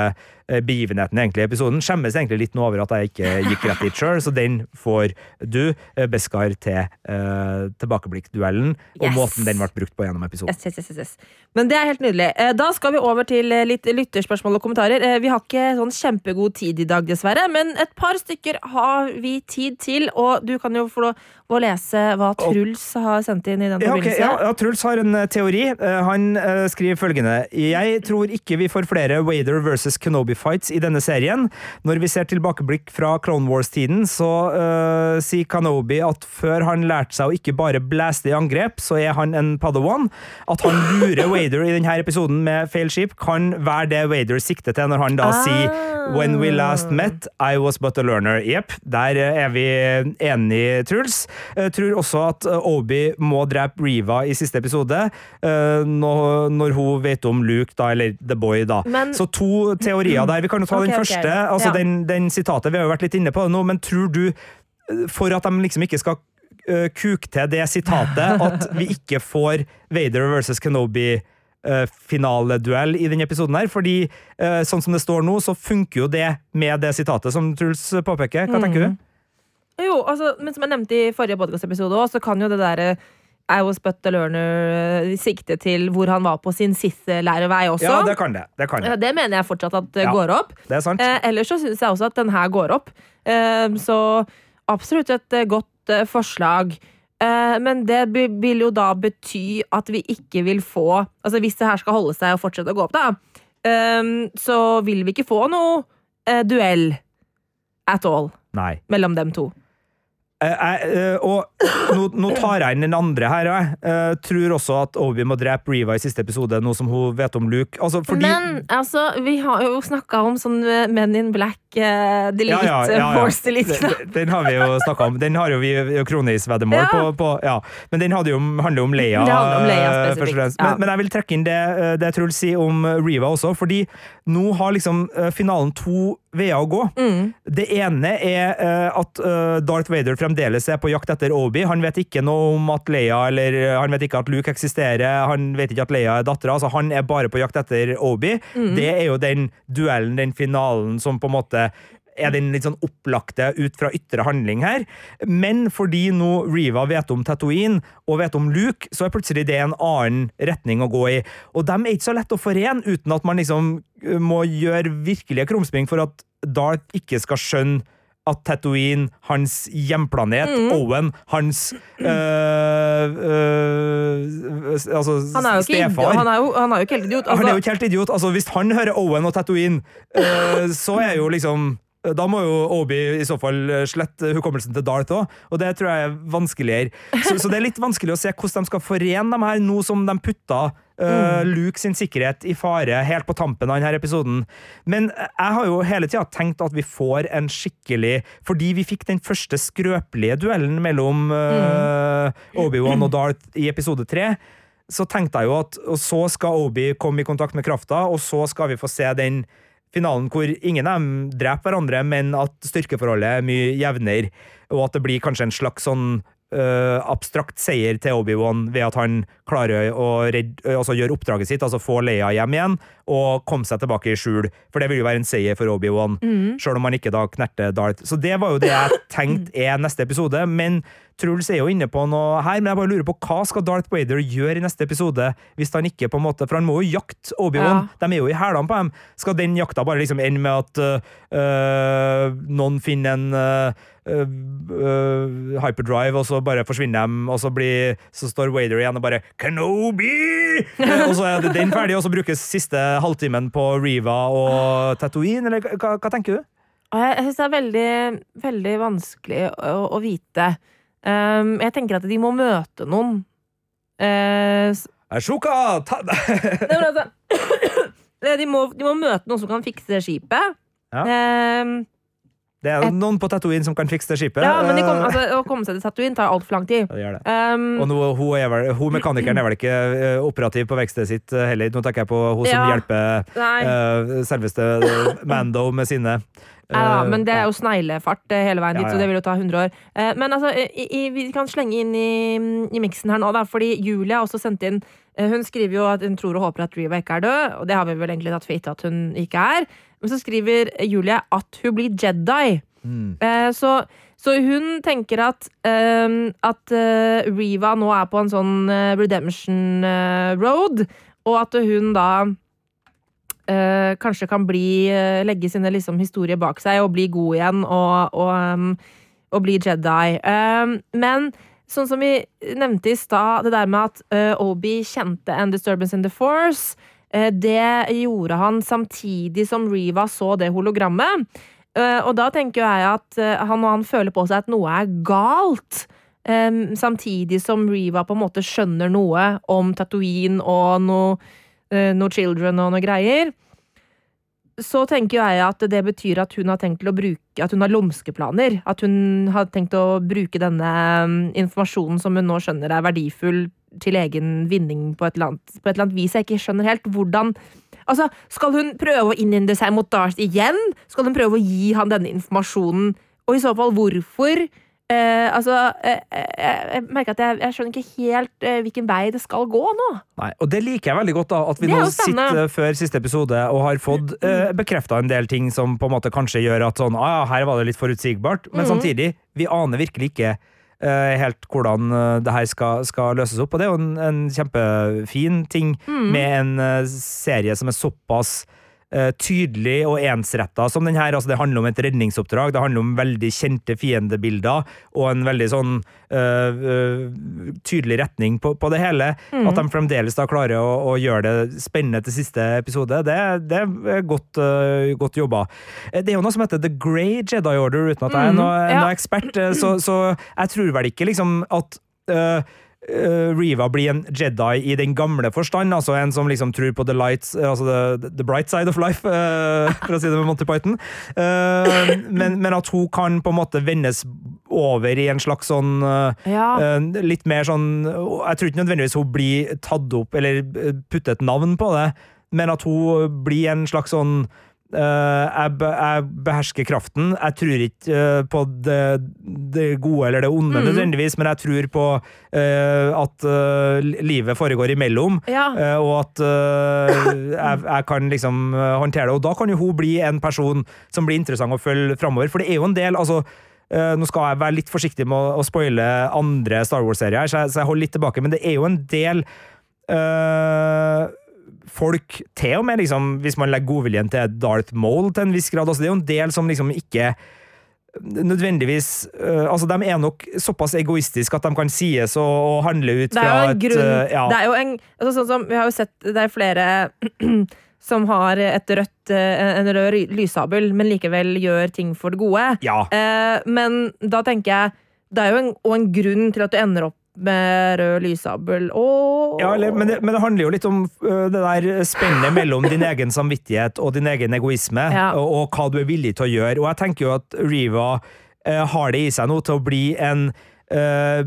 [SPEAKER 4] begivenheten egentlig i episoden. Skjemmes egentlig litt nå over at jeg ikke gikk rett dit sjøl, så den får du, eh, Beskar, til uh, tilbakeblikkduellen og
[SPEAKER 3] Yes.
[SPEAKER 4] måten den ble brukt på gjennom episoden.
[SPEAKER 3] Yes, yes, yes. Men det er helt nydelig. Eh, Da skal vi over til eh, litt lytterspørsmål og kommentarer. Eh, Vi har ikke sånn kjempegod tid i dag, dessverre, men et par stykker har vi tid til. Og du kan jo få lov å lese hva Truls har sendt inn i den
[SPEAKER 4] Ja, okay,
[SPEAKER 3] forbindelse.
[SPEAKER 4] ja, ja, Truls har en eh, teori. Eh, han eh, skriver følgende Jeg tror ikke vi får flere Wader versus Kenobi-fights i denne serien. Når vi ser tilbakeblikk fra Clone Wars-tiden, så uh, sier Kanobi at før han lærte seg å ikke bare blaste i angrep, så er han en padawan. At han lurer Wader i denne episoden med feil skip, kan være det Wader sikter til når han da
[SPEAKER 3] Ah.
[SPEAKER 4] sier When we last met, I was but a learner. Jepp, der eh, er vi enige, Truls. Jeg tror også at eh, Obi må drepe Riva i siste episode, eh, når hun vet om Luke, da, eller The Boy, da.
[SPEAKER 3] Men-
[SPEAKER 4] Så to teorier der. Vi kan jo ta
[SPEAKER 3] okay,
[SPEAKER 4] den
[SPEAKER 3] første.
[SPEAKER 4] første. Altså
[SPEAKER 3] Ja.
[SPEAKER 4] den, den sitatet, vi har jo vært litt inne på det nå, men tror du, eh, for at de liksom ikke skal uh, kuke til det sitatet, *laughs* at vi ikke får Vader versus Kenobi eh, finaleduell i denne episoden her, fordi sånn som det står nå, så funker jo det med det sitatet som Truls påpeker. Hva tenker du?
[SPEAKER 3] Jo, altså, men som jeg nevnte i forrige podcastepisode også, så kan jo det derre I was but a learner sikte til hvor han var på sin siste lærevei også.
[SPEAKER 4] Ja, det kan det. Det, kan det.
[SPEAKER 3] det mener jeg fortsatt at det
[SPEAKER 4] Ja.
[SPEAKER 3] går opp.
[SPEAKER 4] det er sant.
[SPEAKER 3] Eh, ellers så syns jeg også at den her går opp. Eh, så absolutt et eh, godt eh, forslag. Eh, men det vil jo da bety at vi ikke vil få Altså Hvis det her skal holde seg og fortsette å gå opp, da, eh, så vil vi ikke få noe duell at all
[SPEAKER 4] Nei.
[SPEAKER 3] mellom dem to.
[SPEAKER 4] Eh, jeg, eh, og nå, nå tar jeg inn den andre her. Jeg jeg tror også at Obi må drepe Riva i siste episode, nå som hun vet om Luke. Altså, fordi,
[SPEAKER 3] Men altså, vi har jo snakka om sånn eh, Men in Black, uh, delete,
[SPEAKER 4] Ja, ja, ja,
[SPEAKER 3] force delete.
[SPEAKER 4] Den, den har vi jo snakka om. Den har jo vi kronisveddemål
[SPEAKER 3] Ja.
[SPEAKER 4] på, på. Ja. Men den jo, handler jo om Leia.
[SPEAKER 3] Om Leia
[SPEAKER 4] eh. Men, men jeg vil trekke inn det, eh, det Truls sier om Reva også, fordi nå har liksom eh, finalen to veier å gå.
[SPEAKER 3] Mm.
[SPEAKER 4] Det ene er uh, at uh, Darth Vader fremdeles er på jakt etter Obi. Han vet ikke noe om at Leia eller eh, han vet ikke at Luke eksisterer. Han vet ikke at Leia er dattera. Altså, han er bare på jakt etter Obi.
[SPEAKER 3] Mm.
[SPEAKER 4] Det er jo den duellen, den finalen, som på en måte er den litt sånn opplagte ut fra ytre handling her. Men fordi nå Riva vet om Tatooine og vet om Luke, så er plutselig det en annen retning å gå i. Og dem er ikke så lett å forene uten at man liksom må gjøre virkelige krumspring for at Darth ikke skal skjønne at Tatooine, hans hjemplanet,
[SPEAKER 3] Mm.
[SPEAKER 4] Owen, hans øh, øh, altså
[SPEAKER 3] Han er jo ikke,
[SPEAKER 4] stefar
[SPEAKER 3] han er jo, han er jo ikke helt idiot.
[SPEAKER 4] han er jo
[SPEAKER 3] Altså,
[SPEAKER 4] ikke helt idiot. Altså, hvis han hører Owen og Tatooine, øh, så er jo liksom da må jo Obi i så fall eh, slette hukommelsen til Darth òg, og det tror jeg er vanskeligere. Så, så det er litt vanskelig å se hvordan de skal forene dem her, nå som de putta eh, Luke sin sikkerhet i fare helt på tampen av denne episoden. Men jeg har jo hele tida tenkt at vi får en skikkelig Fordi vi fikk den første skrøpelige duellen mellom uh, Obi-Wan og Darth i episode tre så tenkte jeg jo at og så skal Obi komme i kontakt med krafta, og så skal vi få se den finalen hvor ingen av dem dreper hverandre, men at styrkeforholdet er mye jevnere, og at det blir kanskje en slags sånn øh, abstrakt seier til Obi-Wan ved at han klarer å redde, altså gjøre oppdraget sitt, altså få Leia hjem igjen, og komme seg tilbake i skjul. For det vil jo være en seier for Obi-Wan, selv om han ikke da knerter Darth. Så det var jo det jeg *laughs* tenkte er neste episode, men Truls er jo inne på noe her, men jeg bare lurer på hva skal Darth Vader gjøre i neste episode, hvis han ikke på en måte, for han må jo jakte Obi-Wan, de er jo i hælene på dem. Skal den jakta bare liksom ende med at uh, noen finner en øh, hyperdrive, og så bare forsvinner de, og så, blir, så står Wader igjen og bare Kenobi! Eh, og så er den ferdig, og så brukes siste halvtimen på Riva og Tatooine, eller hva, hva tenker du?
[SPEAKER 3] Jeg, syns det er veldig, veldig vanskelig å, å vite. Um, jeg tenker at de må møte noen s-
[SPEAKER 4] Ashoka! Ta *laughs* *coughs*
[SPEAKER 3] de, må, de må møte noen som kan fikse skipet.
[SPEAKER 4] Ja.
[SPEAKER 3] Eh,
[SPEAKER 4] Det er noen på Tatooine som kan fikse det skipet.
[SPEAKER 3] ja, men de kom,
[SPEAKER 4] Eh,
[SPEAKER 3] altså, å komme seg til Tatooine tar altfor lang tid.
[SPEAKER 4] ja, det det.
[SPEAKER 3] Um,
[SPEAKER 4] Og nå, hun, er vel, hun mekanikeren er vel ikke eh, operativ på verkstedet sitt eh, heller. Nå tenker jeg på hun som hjelper eh, selveste *laughs* Mando med sine
[SPEAKER 3] ja,
[SPEAKER 4] eh,
[SPEAKER 3] men det er jo sneglefart hele veien dit,
[SPEAKER 4] ja.
[SPEAKER 3] så det vil jo ta 100 år. Uh, men altså, i, i, vi kan slenge inn i, i miksen her nå, da, fordi Julie har også sendt inn Hun skriver jo at hun tror og håper at Riva ikke er død, og det har vi vel egentlig tatt for gitt at hun ikke er. Men så skriver Julie at hun blir Jedi.
[SPEAKER 4] mm.
[SPEAKER 3] Eh, så, så hun tenker at, eh, at eh, Riva nå er på en sånn eh, redemption eh, road, og at hun da eh, kanskje kan bli legge sine liksom, historier bak seg og bli god igjen og, og, um, og bli Jedi. Um, men sånn som vi nevnte i stad, det der med at Obi kjente en disturbance in the force, det gjorde han samtidig som Riva så det hologrammet. Eh, og da tenker jeg at eh, han og han føler på seg at noe er galt. Samtidig som Riva på en måte skjønner noe om Tatooine og noe, eh, noe children og noe greier. Så tenker jeg at det betyr at hun har tenkt til å bruke At hun har lumskeplaner. At hun har tenkt å bruke denne informasjonen som hun nå skjønner er verdifull, til egen vinning på et eller annet, på et eller annet vis. Jeg ikke skjønner helt hvordan Altså, Skal hun prøve å innynde seg mot Darth igjen? Skal hun prøve å gi han denne informasjonen? Og i så fall hvorfor? Eh, altså, eh, eh, jeg merker at jeg, jeg skjønner ikke helt eh, hvilken vei det skal gå nå.
[SPEAKER 4] Nei, og det liker jeg veldig godt, da, at vi nå sitter før siste episode og har fått eh, bekrefta en del ting som på en måte kanskje gjør at sånn, ah, ja, her var det litt forutsigbart, men
[SPEAKER 3] Mhm.
[SPEAKER 4] samtidig, vi aner virkelig ikke eh, helt hvordan eh, det her skal, skal løses opp, og det er jo en, en kjempefin ting
[SPEAKER 3] Mhm.
[SPEAKER 4] med en eh, serie som er såpass eh, tydelig og ensretta som den her. Altså, det handler om et redningsoppdrag, det handler om veldig kjente fiendebilder og en veldig sånn eh, eh, tydelig retning på, på det hele.
[SPEAKER 3] Mm.
[SPEAKER 4] At de fremdeles da klarer å, å gjøre det spennende til siste episode, det, det er godt, eh, godt jobba. Eh, Det er jo noe som heter The Grey Jedi Order, uten at jeg er
[SPEAKER 3] noen
[SPEAKER 4] noe, ekspert, eh, så, så jeg tror vel ikke liksom at eh, eh, Riva blir en Jedi i den gamle forstand, altså en som liksom tror på the lights, eh, altså the, the bright side of life, uh, for å si det med Monty Python. Uh, men, men at hun kan på en måte vendes over i en slags sånn uh,
[SPEAKER 3] Ja.
[SPEAKER 4] Eh, litt mer sånn Jeg tror ikke nødvendigvis hun blir tatt opp eller puttet et navn på det, men at hun blir en slags sånn eh, jeg, jeg behersker kraften. Jeg tror ikke eh, på det, det gode eller det onde
[SPEAKER 3] Mhm.
[SPEAKER 4] nødvendigvis, men jeg tror på eh, at eh, livet foregår imellom.
[SPEAKER 3] ja.
[SPEAKER 4] eh, og at eh, jeg, jeg kan liksom eh, håndtere det. Og da kan jo hun bli en person som blir interessant å følge framover. For det er jo en del altså, eh, Nå skal jeg være litt forsiktig med å, spoile andre Star Wars-serier, så, jeg- så jeg holder litt tilbake, men det er jo en del eh, folk, til og med liksom, hvis man legger godviljen til Darth Maul til en viss grad, altså det er jo en del som liksom ikke nødvendigvis uh, Altså, de er nok såpass egoistiske at de kan sies og, og handle ut fra et
[SPEAKER 3] grunn
[SPEAKER 4] uh, ja.
[SPEAKER 3] Det er jo en altså, Sånn som Vi har jo sett Det er flere *clears throat* som har et rødt eh, en rød lyssabel, men likevel gjør ting for det gode.
[SPEAKER 4] ja.
[SPEAKER 3] Uh, men da tenker jeg Det er jo en, og en grunn til at du ender opp med rød lyssabel. og
[SPEAKER 4] Ja, eller, men, det, men det handler jo litt om det der spennet mellom din egen samvittighet og din egen egoisme,
[SPEAKER 3] Ja.
[SPEAKER 4] og, og hva du er villig til å gjøre. Og jeg tenker jo at Riva øh, har det i seg nå til å bli en øh,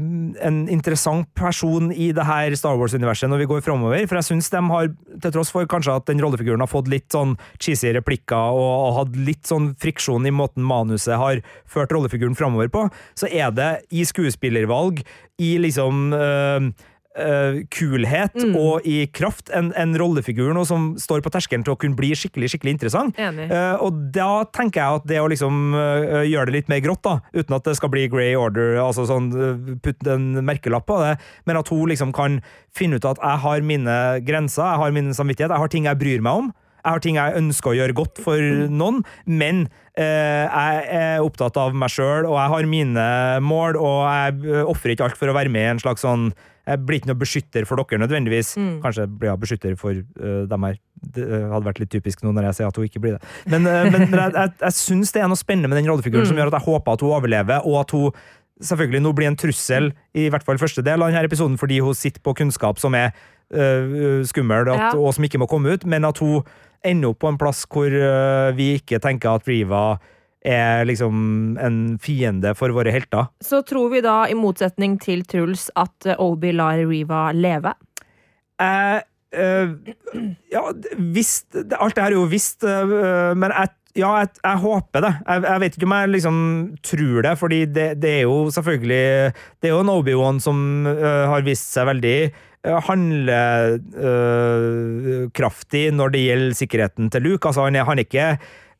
[SPEAKER 4] en interessant person i det her Star Wars-universet når vi går framover. For jeg syns de har, til tross for kanskje at den rollefiguren har fått litt sånn cheesy replikker og, og hatt litt sånn friksjon i måten manuset har ført rollefiguren framover på, så er det i skuespillervalg, i liksom øh, øh, kulhet
[SPEAKER 3] Mm.
[SPEAKER 4] og i kraft en, en rollefigur nå som står på terskelen til å kunne bli skikkelig skikkelig interessant. Eh, og da tenker jeg at det å liksom uh, gjøre det litt mer grått, da, uten at det skal bli Grey Order, altså sånn uh, putte en merkelapp på det, men at hun liksom kan finne ut at jeg har mine grenser, jeg har min samvittighet, jeg har ting jeg bryr meg om. Jeg har ting jeg ønsker å gjøre godt for noen, men eh, jeg er opptatt av meg sjøl, og jeg har mine mål, og jeg ofrer ikke alt for å være med i en slags sånn Jeg blir ikke noe beskytter for dere nødvendigvis.
[SPEAKER 3] Mm.
[SPEAKER 4] Kanskje blir jeg beskytter for uh, dem her. Det eh, hadde vært litt typisk nå når jeg sier at hun ikke blir det. Men, uh, men jeg, jeg, jeg syns det er noe spennende med den rollefiguren
[SPEAKER 3] Mm.
[SPEAKER 4] som gjør at jeg håper at hun overlever, og at hun selvfølgelig nå blir en trussel, i hvert fall første del av denne episoden, fordi hun sitter på kunnskap som er uh, skummel at,
[SPEAKER 3] Ja.
[SPEAKER 4] og som ikke må komme ut, men at hun ender opp på en plass hvor uh, vi ikke tenker at Riva er liksom en fiende for våre helter.
[SPEAKER 3] Så tror vi da, i motsetning til Truls, at eh, Obi lar Riva leve.
[SPEAKER 4] Eh, eh, Ja, visst Alt det her er jo visst, øh, men jeg, ja, jeg, jeg håper det. Jeg, jeg vet ikke om jeg liksom tror det, fordi det, det er jo selvfølgelig Det er jo en Obi-Wan som øh, har vist seg veldig handlekraftig når det gjelder sikkerheten til Luke. Altså, han er, han er ikke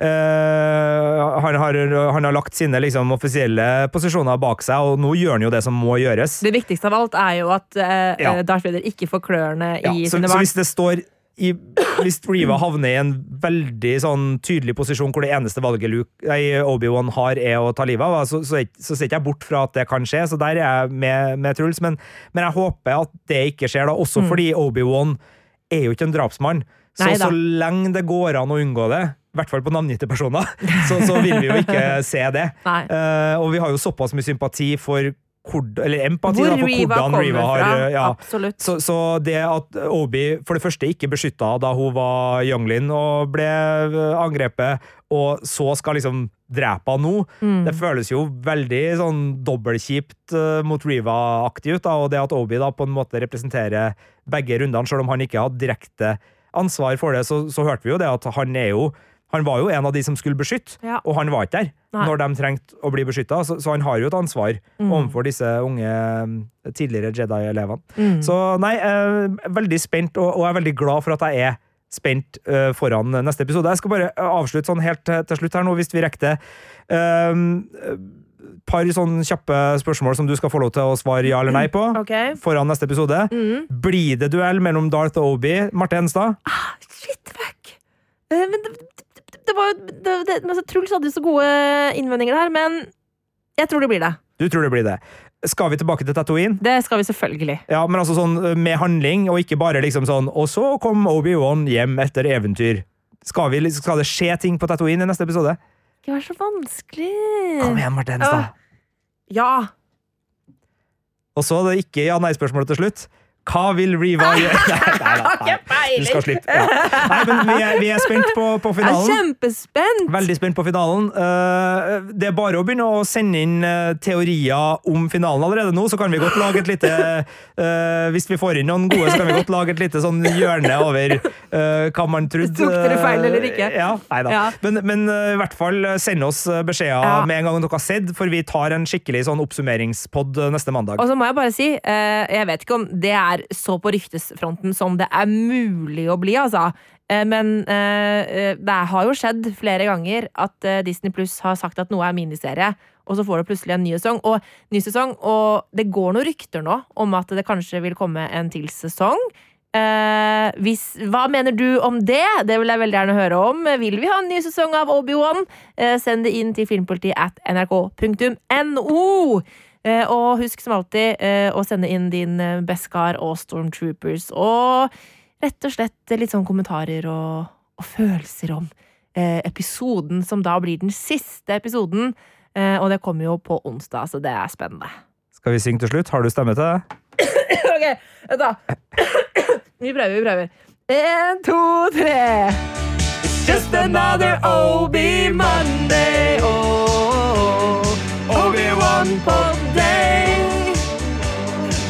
[SPEAKER 4] han, har, han har lagt sine liksom, offisielle posisjoner bak seg, og nå gjør han jo det som må gjøres.
[SPEAKER 3] Det viktigste av alt er jo at eh,
[SPEAKER 4] Ja.
[SPEAKER 3] Darth Vader ikke får klørne
[SPEAKER 4] Ja, så,
[SPEAKER 3] sine
[SPEAKER 4] så hvis det står i, Hvis Riva havner i en veldig sånn tydelig posisjon hvor det eneste valget Obi-Wan har, er å ta livet av, så, så, så ser ikke jeg bort fra at det kan skje. Så der er jeg med, med Truls. Men, men jeg håper at det ikke skjer, da, også fordi Obi-Wan er jo ikke en drapsmann. Så,
[SPEAKER 3] Neida.
[SPEAKER 4] så lenge det går an å unngå det, i hvert fall på navngitte personer, *laughs* så, så vil vi jo ikke *laughs* se det. Eh, og vi har jo såpass mye sympati for hvor, eller empati
[SPEAKER 3] Hvor
[SPEAKER 4] da, for
[SPEAKER 3] Riva
[SPEAKER 4] hvordan Riva har
[SPEAKER 3] fra.
[SPEAKER 4] eh, ja,
[SPEAKER 3] Absolutt.
[SPEAKER 4] så, så det at Obi for det første ikke beskytta da hun var younglin og ble eh, angrepet, og så skal liksom drepe henne nå,
[SPEAKER 3] Mm.
[SPEAKER 4] det føles jo veldig sånn dobbeltkjipt uh, mot Riva-aktig ut. da, Og det at Obi da på en måte representerer begge rundene, selv om han ikke hadde direkte ansvar for det, så, så hørte vi jo det at han er jo han var jo en av de som skulle beskytte,
[SPEAKER 3] Ja.
[SPEAKER 4] og han var ikke der
[SPEAKER 3] Nei.
[SPEAKER 4] når de trengte å bli beskytta, så, så han har jo et ansvar
[SPEAKER 3] Mm.
[SPEAKER 4] overfor disse unge eh, tidligere Jedi-elevene.
[SPEAKER 3] Mm.
[SPEAKER 4] Så nei, er veldig spent, og, og jeg er veldig glad for at jeg er spent eh, foran neste episode. Jeg skal bare eh, avslutte sånn helt til, slutt her nå, hvis vi rekker det. Um, par sånn kjappe spørsmål som du skal få lov til å svare ja eller nei på.
[SPEAKER 3] Okay.
[SPEAKER 4] Foran neste episode.
[SPEAKER 3] Mm.
[SPEAKER 4] Blir det duell mellom Darth og Obi? Marte Ah,
[SPEAKER 3] Shit, fuck! Uh, men det, var jo det, det, men Truls hadde jo så gode innvendinger der, men jeg tror det blir det.
[SPEAKER 4] Du tror det blir det. Skal vi tilbake til Tatooine?
[SPEAKER 3] Det skal vi selvfølgelig.
[SPEAKER 4] Ja, men altså sånn eh, med handling, og ikke bare liksom sånn Og så kom Obi-Wan hjem etter eventyr. Skal, vi, skal det skje ting på Tatooine i neste episode?
[SPEAKER 3] Ikke vær så vanskelig.
[SPEAKER 4] Kom igjen, Marte Henstad.
[SPEAKER 3] Ja.
[SPEAKER 4] Og så det ikke ja-nei-spørsmålet til slutt. Hva vil Riva gjøre? *laughs* Nei, da. Du skal slippe. Ja. Nei, men vi er, vi er spent på, på
[SPEAKER 3] Jeg er kjempespent!
[SPEAKER 4] Veldig spent på finalen. Eh, det er bare å begynne å sende inn eh, teorier om finalen allerede nå, så kan vi godt lage et lite eh, Hvis vi får inn noen gode, så kan vi godt lage et lite sånn hjørne over hva man trodde.
[SPEAKER 3] Tok dere feil eller ikke?
[SPEAKER 4] Ja, nei da.
[SPEAKER 3] Ja.
[SPEAKER 4] Men, men i hvert fall send oss beskjeder
[SPEAKER 3] Ja.
[SPEAKER 4] med en gang dere har sett, for vi tar en skikkelig sånn oppsummeringspod neste mandag.
[SPEAKER 3] Og så må jeg bare si, jeg vet ikke om det er så på ryktesfronten som det er mulig å bli, altså. Eh, men eh, eh, det har jo skjedd flere ganger at Disney Pluss har sagt at noe er miniserie, og så får du plutselig en ny sesong. Og, ny sesong, og det går noen rykter nå om at det kanskje vil komme en til sesong. Eh, hvis, hva mener du om det? Det vil jeg veldig gjerne høre om. Vil vi ha en ny sesong av Obi-Wan? Eh, send det inn til filmpolitiet at nrk.no. Eh, og husk som alltid eh, å sende inn din eh, Beskar og Stormtroopers. Og rett og slett litt sånn kommentarer og, og følelser om eh, episoden, som da blir den siste episoden. Eh, og det kommer jo på onsdag, så det er spennende.
[SPEAKER 4] Skal vi synge til slutt? Har du stemme til det?
[SPEAKER 3] ok, vent da. vi prøver, vi prøver. En, to, tre. It's just another OB Monday. Oh, Obi-Wan Pod Day.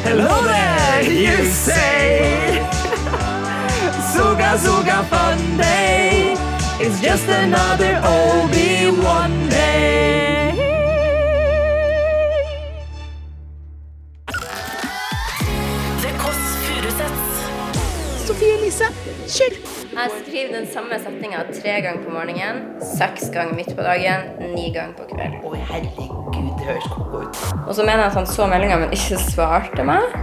[SPEAKER 3] Hello there, you say. *laughs* Suga, suga, fun day. It's just another Obi-Wan day.
[SPEAKER 2] The Kåss Furuseths.
[SPEAKER 5] Jeg skriver den samme setninga tre ganger på morgenen, seks ganger midt på dagen, ni ganger på kvelden.
[SPEAKER 2] Å, herregud, det høres koko ut.
[SPEAKER 5] Og så mener jeg at han så meldinga, men ikke svarte meg.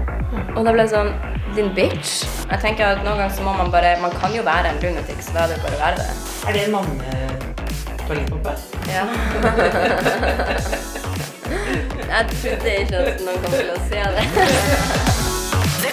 [SPEAKER 5] Og da ble det sånn Din bitch. Jeg tenker at Noen ganger så må man bare Man kan jo være en lunatic, så da er det bare å være det.
[SPEAKER 2] Er det en manne-toalettpumpe?
[SPEAKER 5] Ja. *laughs* jeg trodde ikke at noen kom til å se det.
[SPEAKER 6] det